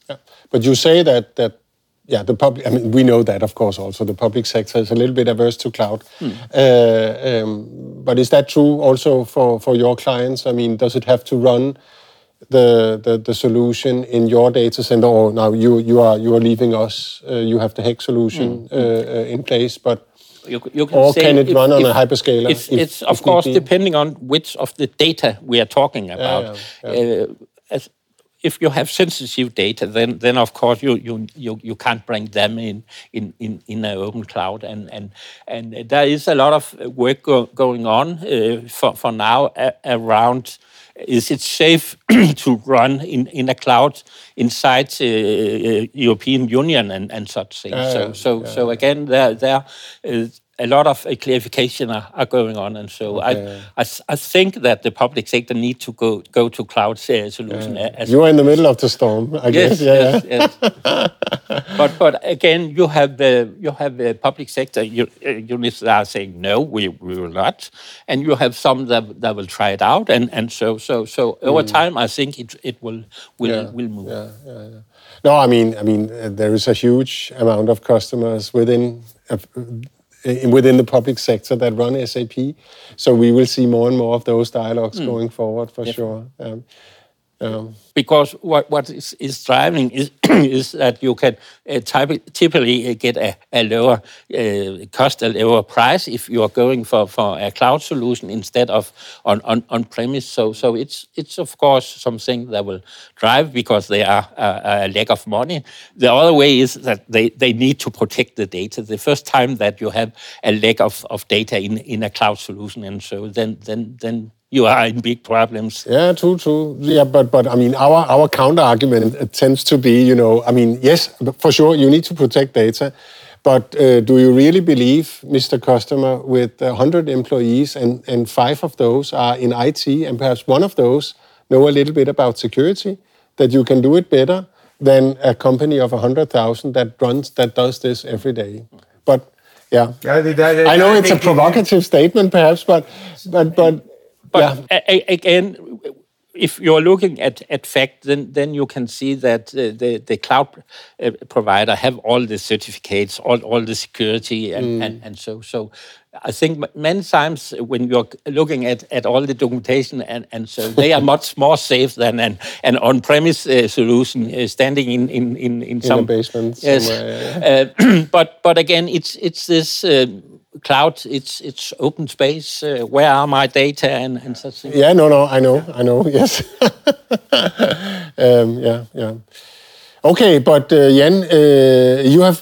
Yeah. But you say that that yeah the public I mean we know that of course also the public sector is a little bit averse to cloud. Hmm. Uh, um, but is that true also for for your clients? I mean, does it have to run? The, the, the solution in your data center, or now you you are you are leaving us. Uh, you have the Hex solution mm. uh, in place, but you, you can or say can it if, run on if, a hyperscaler? It's, if, it's of course depending on which of the data we are talking about. Yeah, yeah, uh, as, if you have sensitive data, then then of course you you you, you can't bring them in in in, in an open cloud, and and and there is a lot of work go, going on uh, for for now around. Is it safe (clears throat) to run in, in a cloud inside the uh European Union and, and such things? Uh, so so so again, there there is a lot of uh, clarification are, are, going on, and so okay. I, I, I think that the public sector need to go go to cloud uh, solution. Yeah. As you are in the middle of the storm, I yes, guess. Yeah. Yes, yes. (laughs) but but again, you have the you have the public sector uh, units that are saying no, we, we will not, and you have some that, that will try it out, and, and so so so over mm. time, I think it it will will yeah. will move. Yeah, yeah, yeah. No, I mean I mean uh, there is a huge amount of customers within. Within the public sector that run SAP. So we will see more and more of those dialogues mm. going forward for sure. Um, um, because what, what is, is driving is, (clears throat) is that you can uh, typically uh, get a, a lower uh, cost, a lower price if you are going for, for a cloud solution instead of on, on, on premise. So, so it's, it's of course something that will drive because they are a, a lack of money. The other way is that they, they need to protect the data. The first time that you have a lack of, of data in, in a cloud solution, and so then, then, then you are in big problems. Yeah, true, true. Yeah, but but I mean, our our counter argument tends to be, you know, I mean, yes, for sure, you need to protect data. But uh, do you really believe, Mr. Customer, with 100 employees and, and five of those are in IT and perhaps one of those know a little bit about security, that you can do it better than a company of 100,000 that runs, that does this every day? But yeah, I know it's a provocative statement perhaps, but, but, but but yeah. again, if you're looking at, at fact, then, then you can see that uh, the, the cloud uh, provider have all the certificates, all, all the security, and, mm. and, and so so. I think many times when you're looking at, at all the documentation and, and so they are (laughs) much more safe than an, an on-premise uh, solution uh, standing in in in, in, in some basement. Yes, yeah. uh, (clears throat) but but again, it's it's this um, cloud, it's it's open space. Uh, where are my data and, and such things? Yeah, no, no, I know, I know. (laughs) Yes. um, yeah, yeah. Okay, but uh, Jan, uh, you have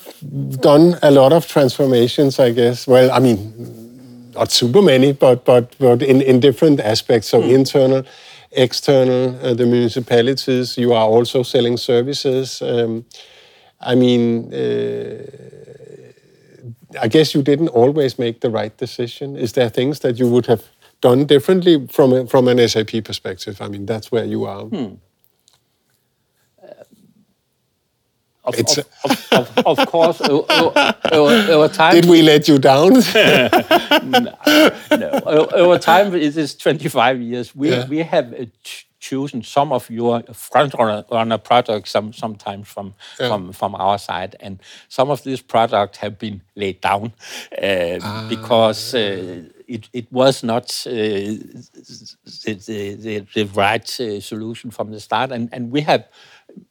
done a lot of transformations, I guess. Well, I mean, not super many, but but but in in different aspects. So mm. internal, external, uh, the municipalities. You are also selling services. Um, I mean uh, I guess you didn't always make the right decision. Is there things that you would have done differently from a, from an SAP perspective? I mean, that's where you are. Hmm. Of, of, of, of, of, course, over, time. Did we let you down? (laughs) no, no. Over time, it is 25 years. We, yeah. we have chosen some of your front runner products some, sometimes from, yeah. from, from our side. And some of these products have been laid down uh, ah. because uh, it, it was not uh, the, the, the, right uh, solution from the start. And, and we have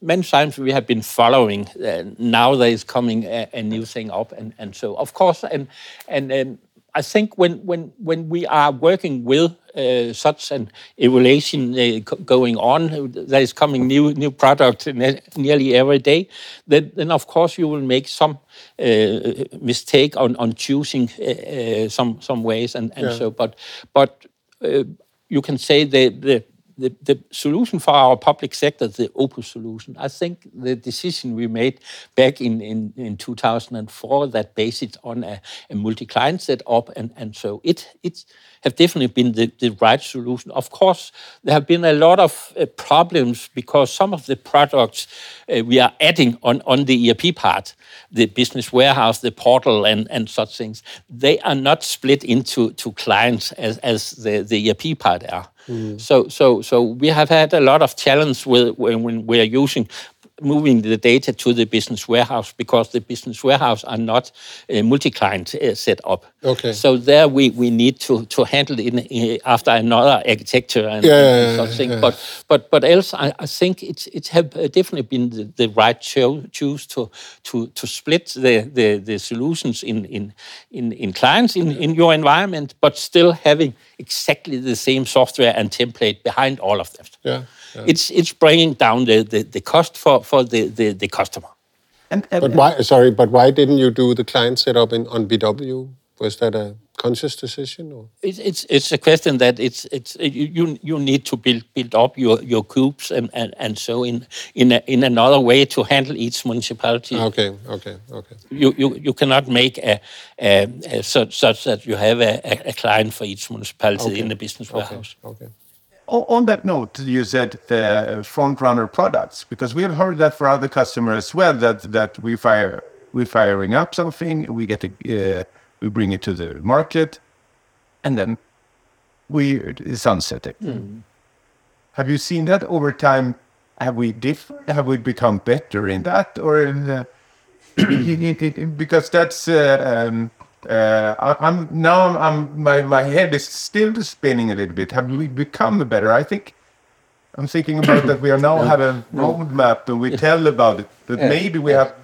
many times we have been following. Uh, now there is coming a, a, new thing up, and, and so of course, and and um, I think when when when we are working with uh, such an evaluation uh, going on, there is coming new new product nearly every day. Then, then of course you will make some uh, mistake on on choosing uh, uh, some some ways and and yeah. so. But but uh, you can say the the the, the solution for our public sector, the Opus solution, I think the decision we made back in, in, in 2004 that based it on a, a multi-client setup and, and so it it's have definitely been the, the right solution. Of course, there have been a lot of uh, problems because some of the products uh, we are adding on, on the ERP part, the business warehouse, the portal, and, and such things, they are not split into to clients as, as the, the ERP part are. Mm. So, so, so we have had a lot of challenge with when, when we are using moving the data to the business warehouse because the business warehouse are not a multi-client uh, set up. Okay. So there we, we need to, to handle it in, in, after another architecture and, yeah, and such yeah, But but but else I, I think it's it have uh, definitely been the, the right cho- choose to to to split the, the, the solutions in in in, in clients in, in your environment, but still having exactly the same software and template behind all of them. Yeah. It's it's bringing down the, the, the cost for, for the, the, the customer. And, and, but why? Sorry, but why didn't you do the client setup in on BW? Was that a conscious decision? Or? It's, it's it's a question that it's it's uh, you you need to build build up your, your cubes and, and, and so in in a, in another way to handle each municipality. Okay, okay, okay. You you, you cannot make a, a, a such, such that you have a, a client for each municipality okay. in the business warehouse. Okay. okay on that note, you said the front runner products because we have heard that for other customers as well that that we fire we're firing up something, we get a, uh, we bring it to the market, and then we sunset it. Mm. Have you seen that over time? Have we diff- Have we become better in that, or in the, (clears throat) because that's uh, um, uh, I, am now. I'm, my my head is still spinning a little bit. Have we become better? I think I'm thinking about that. We are now (coughs) have a roadmap and we tell about it. That yeah. maybe we have.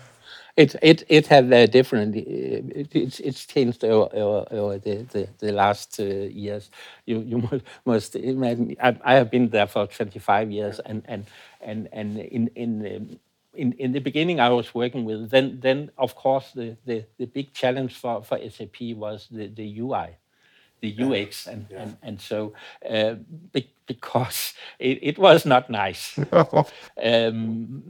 It it it have uh, different. It, it's it's changed over, over, over the, the, the last uh, years. You you (laughs) must imagine. I, I have been there for 25 years, and and and and in in. Um, in, in the beginning I was working with, then then of course the, the, the big challenge for, for SAP was the, the UI, the UX, and, yeah. and, and so uh, because it, it was not nice. (laughs) um,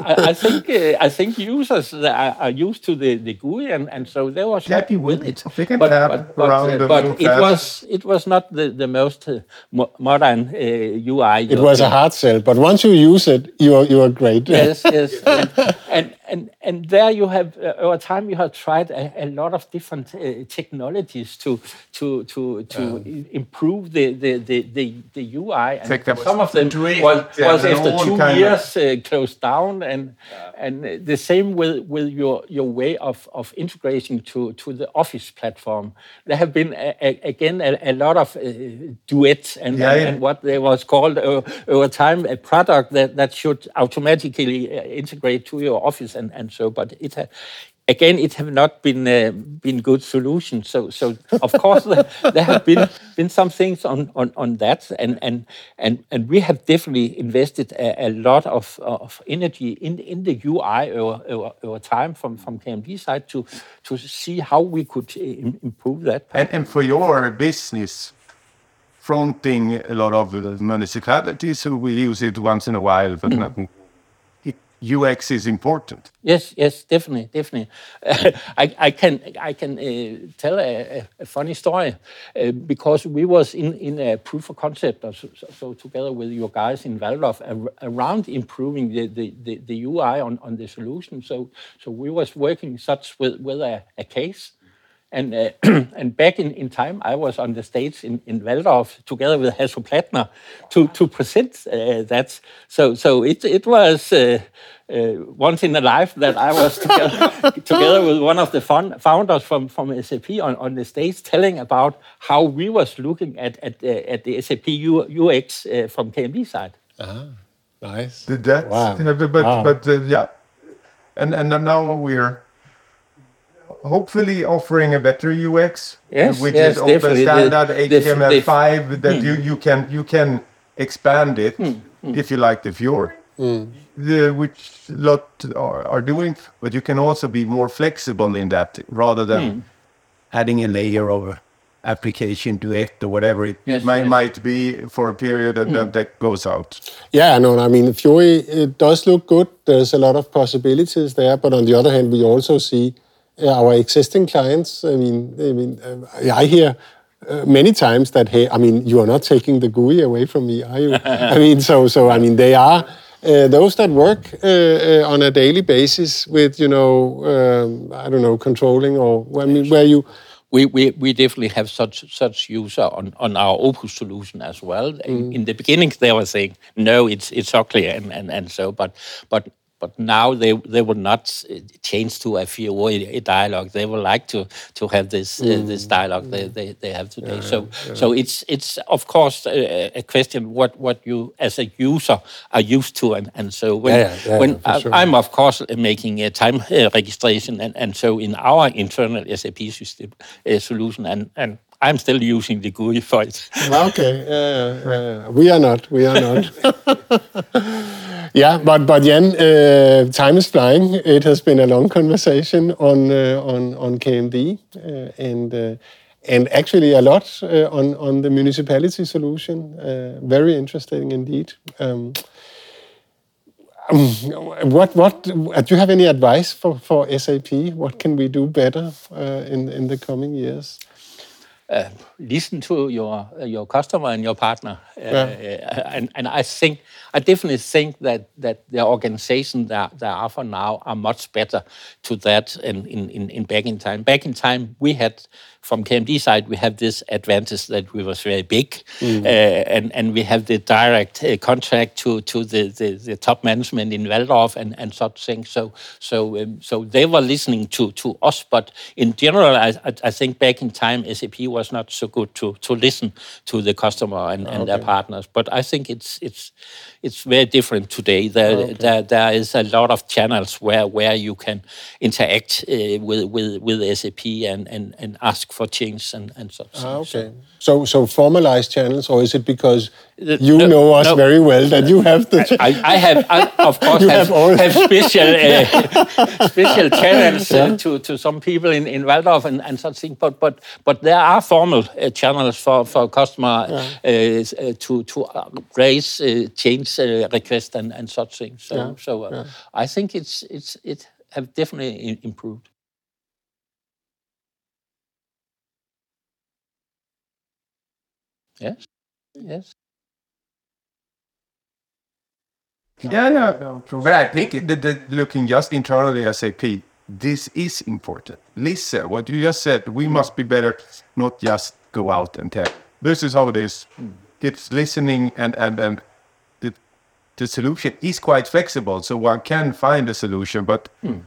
I, I, think uh, I think users are, are, used to the, the GUI and, and so they were happy with it. But, but, but, uh, but it was it was not the, the most uh, mo modern UI. Uh, it was a hard sell, but once you use it, you are you are great. Yes, yes, (laughs) and, and and and there you have uh, over time you have tried a, a lot of different uh, technologies to to to to um, improve the the the the, the UI. And some of them was, was after two years uh, closed down, and yeah. and the same with with your your way of of integrating to to the Office platform. There have been a, a, again a, a, lot of uh, duets and, yeah, and, yeah. and, what they was called uh, over time a product that that should automatically uh, integrate to your Office and and so. But it again, it have not been uh, been good solutions. So, so of course, there, (laughs) there, have been been some things on, on, on that, and and and and we have definitely invested a, a lot of, of energy in in the UI over, over, over, time from from KMD side to to see how we could uh, improve that. And, and for your business. Fronting a lot of municipalities who will use it once in a while, but mm. not UX is important. Yes, yes, definitely, definitely. Uh, (laughs) I, I can I can uh, tell a, a, funny story uh, because we was in, in a proof of concept, so, so, together with your guys in Walldorf around improving the, the, the, the, UI on, on the solution. So so we was working such with with a, a case and, uh, (clears throat) and back in, in time, I was on the stage in, in Walldorf together with Hasso Plattner to, to present uh, that. So, so it, it was uh, uh once in a life that I was (laughs) together, together with one of the founders from, from SAP on, on the stage telling about how we was looking at, at, uh, at the SAP UX uh, from KMD side. Ah, nice. Did that? Wow. But, wow. but yeah. And, and now we're hopefully offering a better UX, yes, which yes, is open standard the, HTML5 the, that mm. you, you can you can expand it mm. if you like the Fiori. Mm. The, which lot are, are, doing, but you can also be more flexible in that rather than hmm. adding a layer of application to it or whatever it yes, might, yes. might be for a period and mm. that goes out. Yeah, no, I mean, the Fiori, it does look good. There's a lot of possibilities there, but on the other hand, we also see our existing clients. I mean, I mean, uh, I hear uh, many times that hey, I mean, you are not taking the GUI away from me, are you? (laughs) I mean, so so I mean, they are. Uh, those that work uh, uh, on a daily basis with, you know, um, I don't know, controlling or I mean, where you we, we, we definitely have such such user on, on our Opus solution as well. Mm. In, in, the beginning, they were saying no, it's it's ugly and, and, and so, but but but now they they will not uh, change to a Fiori dialogue. They would like to to have this mm. uh, this mm. dialogue they, they, they have today. Yeah, so yeah. so it's it's of course a, a, question what what you as a user are used to, and, and so when yeah, when I, sure. I'm of course making a time uh, registration, and, and so in our internal SAP system uh, solution, and and I'm still using the GUI for it. okay, yeah, yeah, we are not. We are not. (laughs) yeah, but but Jan, uh, time is flying. It has been a long conversation on uh, on on KMD uh, and uh, and actually a lot uh, on on the municipality solution. Uh, very interesting indeed. Um, um, what what do you have any advice for, for SAP? What can we do better in in the coming years? Uh, listen to your uh, your customer and your partner. Uh, yeah. and, and I think I definitely think that that the organization that that are for now are much better to that in, in, in back in time. Back in time we had from KMD side, we have this advantage that we was very big, mm. uh, and and we have the direct uh, contact to to the, the, the, top management in Walldorf and, and such things. So so um, so they were listening to to us, but in general, I, I think back in time, SAP was not so good to to listen to the customer and, and okay. their partners. But I think it's it's it's very different today. There, okay. there, there is a lot of channels where where you can interact uh, with with with SAP and and and ask for change and, and such. Ah, okay. So, so formalized channels, or is it because you no, know us no. very well that you have the? I, I have, I, of course, have, have, have, special (laughs) uh, special channels uh, to, to some people in, in Walldorf and, and such things. But but but there are formal uh, channels for for customer yeah. Uh, to to uh, raise uh, change requests and, and such things. So yeah. so I think it's it's it have definitely improved. Yes. Yes. Yeah, yeah. But I think that, that looking just internally SAP, this is important. Listen, what you just said, we must be better, not just go out and tell. This is how it is. Mm. It's listening and and and the, the solution is quite flexible, so one can find a solution, but mm.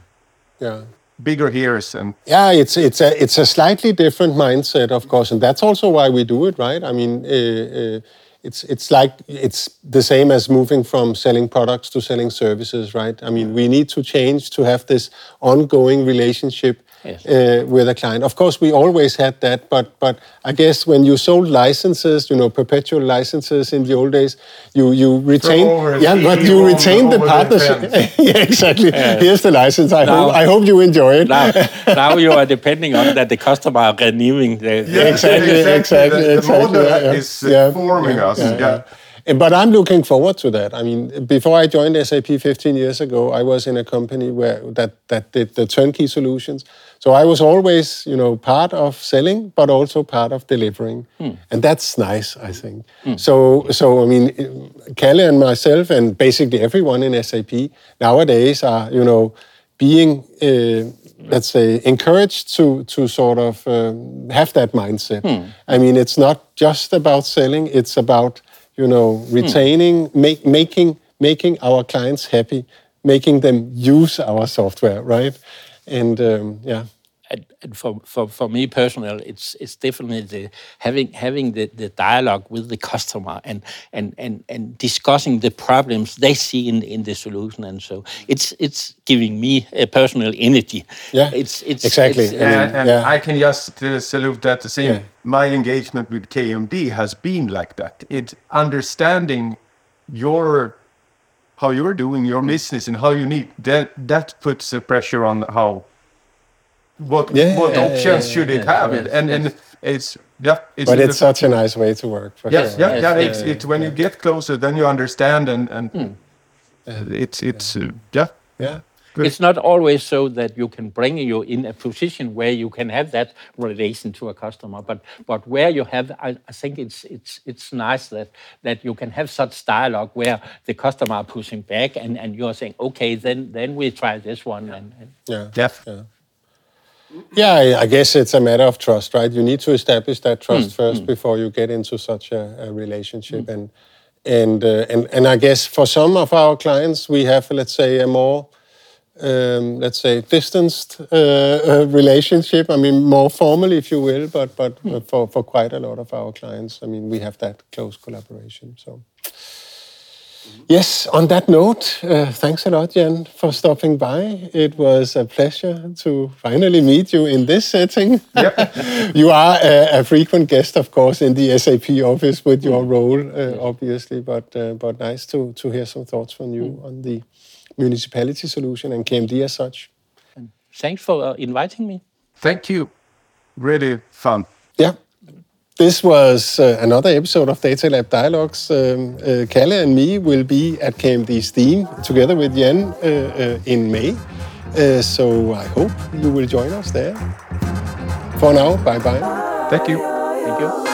yeah bigger ears and yeah it's it's a it's a slightly different mindset of course and that's also why we do it right i mean uh, uh, it's it's like it's the same as moving from selling products to selling services right? I mean we need to change to have this ongoing relationship yes. uh, with a client. Of course, we always had that, but but I guess when you sold licenses, you know, perpetual licenses in the old days, you you retain yeah, but you retain the partnership. (laughs) yeah, exactly. Yes. Here's the license. I now, hope I hope you enjoy it. Now, (laughs) now you are depending on that the customer are renewing the. Yeah, exactly, exactly, exactly. The, the model yeah, is uh, forming us. yeah. But I'm looking forward to that. I mean, before I joined SAP 15 years ago, I was in a company where that that did the turnkey solutions. So I was always, you know, part of selling, but also part of delivering, hmm. and that's nice, I think. Hmm. So, so I mean, Kalle and myself, and basically everyone in SAP nowadays are, you know, being uh, let's say encouraged to to sort of um, have that mindset. Hmm. I mean, it's not just about selling; it's about you know, hmm. retaining, make, making, making our clients happy, making them use our software, right? And um, yeah. and, and for, for, for me personally, it's it's definitely the, having having the, the dialogue with the customer and, and, and, and discussing the problems they see in, in the solution, and so it's it's giving me a personal energy. Yeah, it's it's exactly. It's, uh, and, and yeah. I can just uh, salute that the same. Yeah. My engagement with KMD has been like that. It's understanding your how you're doing your business and how you need that that puts a pressure on how what yeah, what yeah, options yeah, should it have and and it's yeah it's but it's such a nice way to work for yes, sure. yeah yeah yeah it's, it's when you get closer then you understand and and mm. it's it's uh, yeah yeah. It's not always so that you can bring you in a position where you can have that relation to a customer, but but where you have, I, I think it's it's it's nice that that you can have such dialogue where the customer are pushing back and and you're saying, okay, then then we try this one and, and yeah, Jeff. Yeah. Yeah, I guess it's a matter of trust, right? You need to establish that trust mm, first mm. before you get into such a, a relationship, mm. and and uh, and and I guess for some of our clients, we have, let's say, a more um, let's say, distanced uh, uh, relationship. I mean, more formally, if you will, but but hmm. for for quite a lot of our clients, I mean, we have that close collaboration. So. Yes, on that note, uh, thanks a lot, Jan, for stopping by. It was a pleasure to finally meet you in this setting. Yep. (laughs) you are a, a, frequent guest, of course, in the SAP office with your role, uh, obviously, but uh, but nice to, to hear some thoughts from you mm. on the municipality solution and KMD as such. And thanks for uh, inviting me. Thank you. Really fun. Yeah. This was uh, another episode of Data Lab Dialogues. Um, uh, Kalle and me will be at KMD Steam together with Jan uh, uh, in May. Uh, so I hope you will join us there. For now, bye bye. Thank you. Thank you.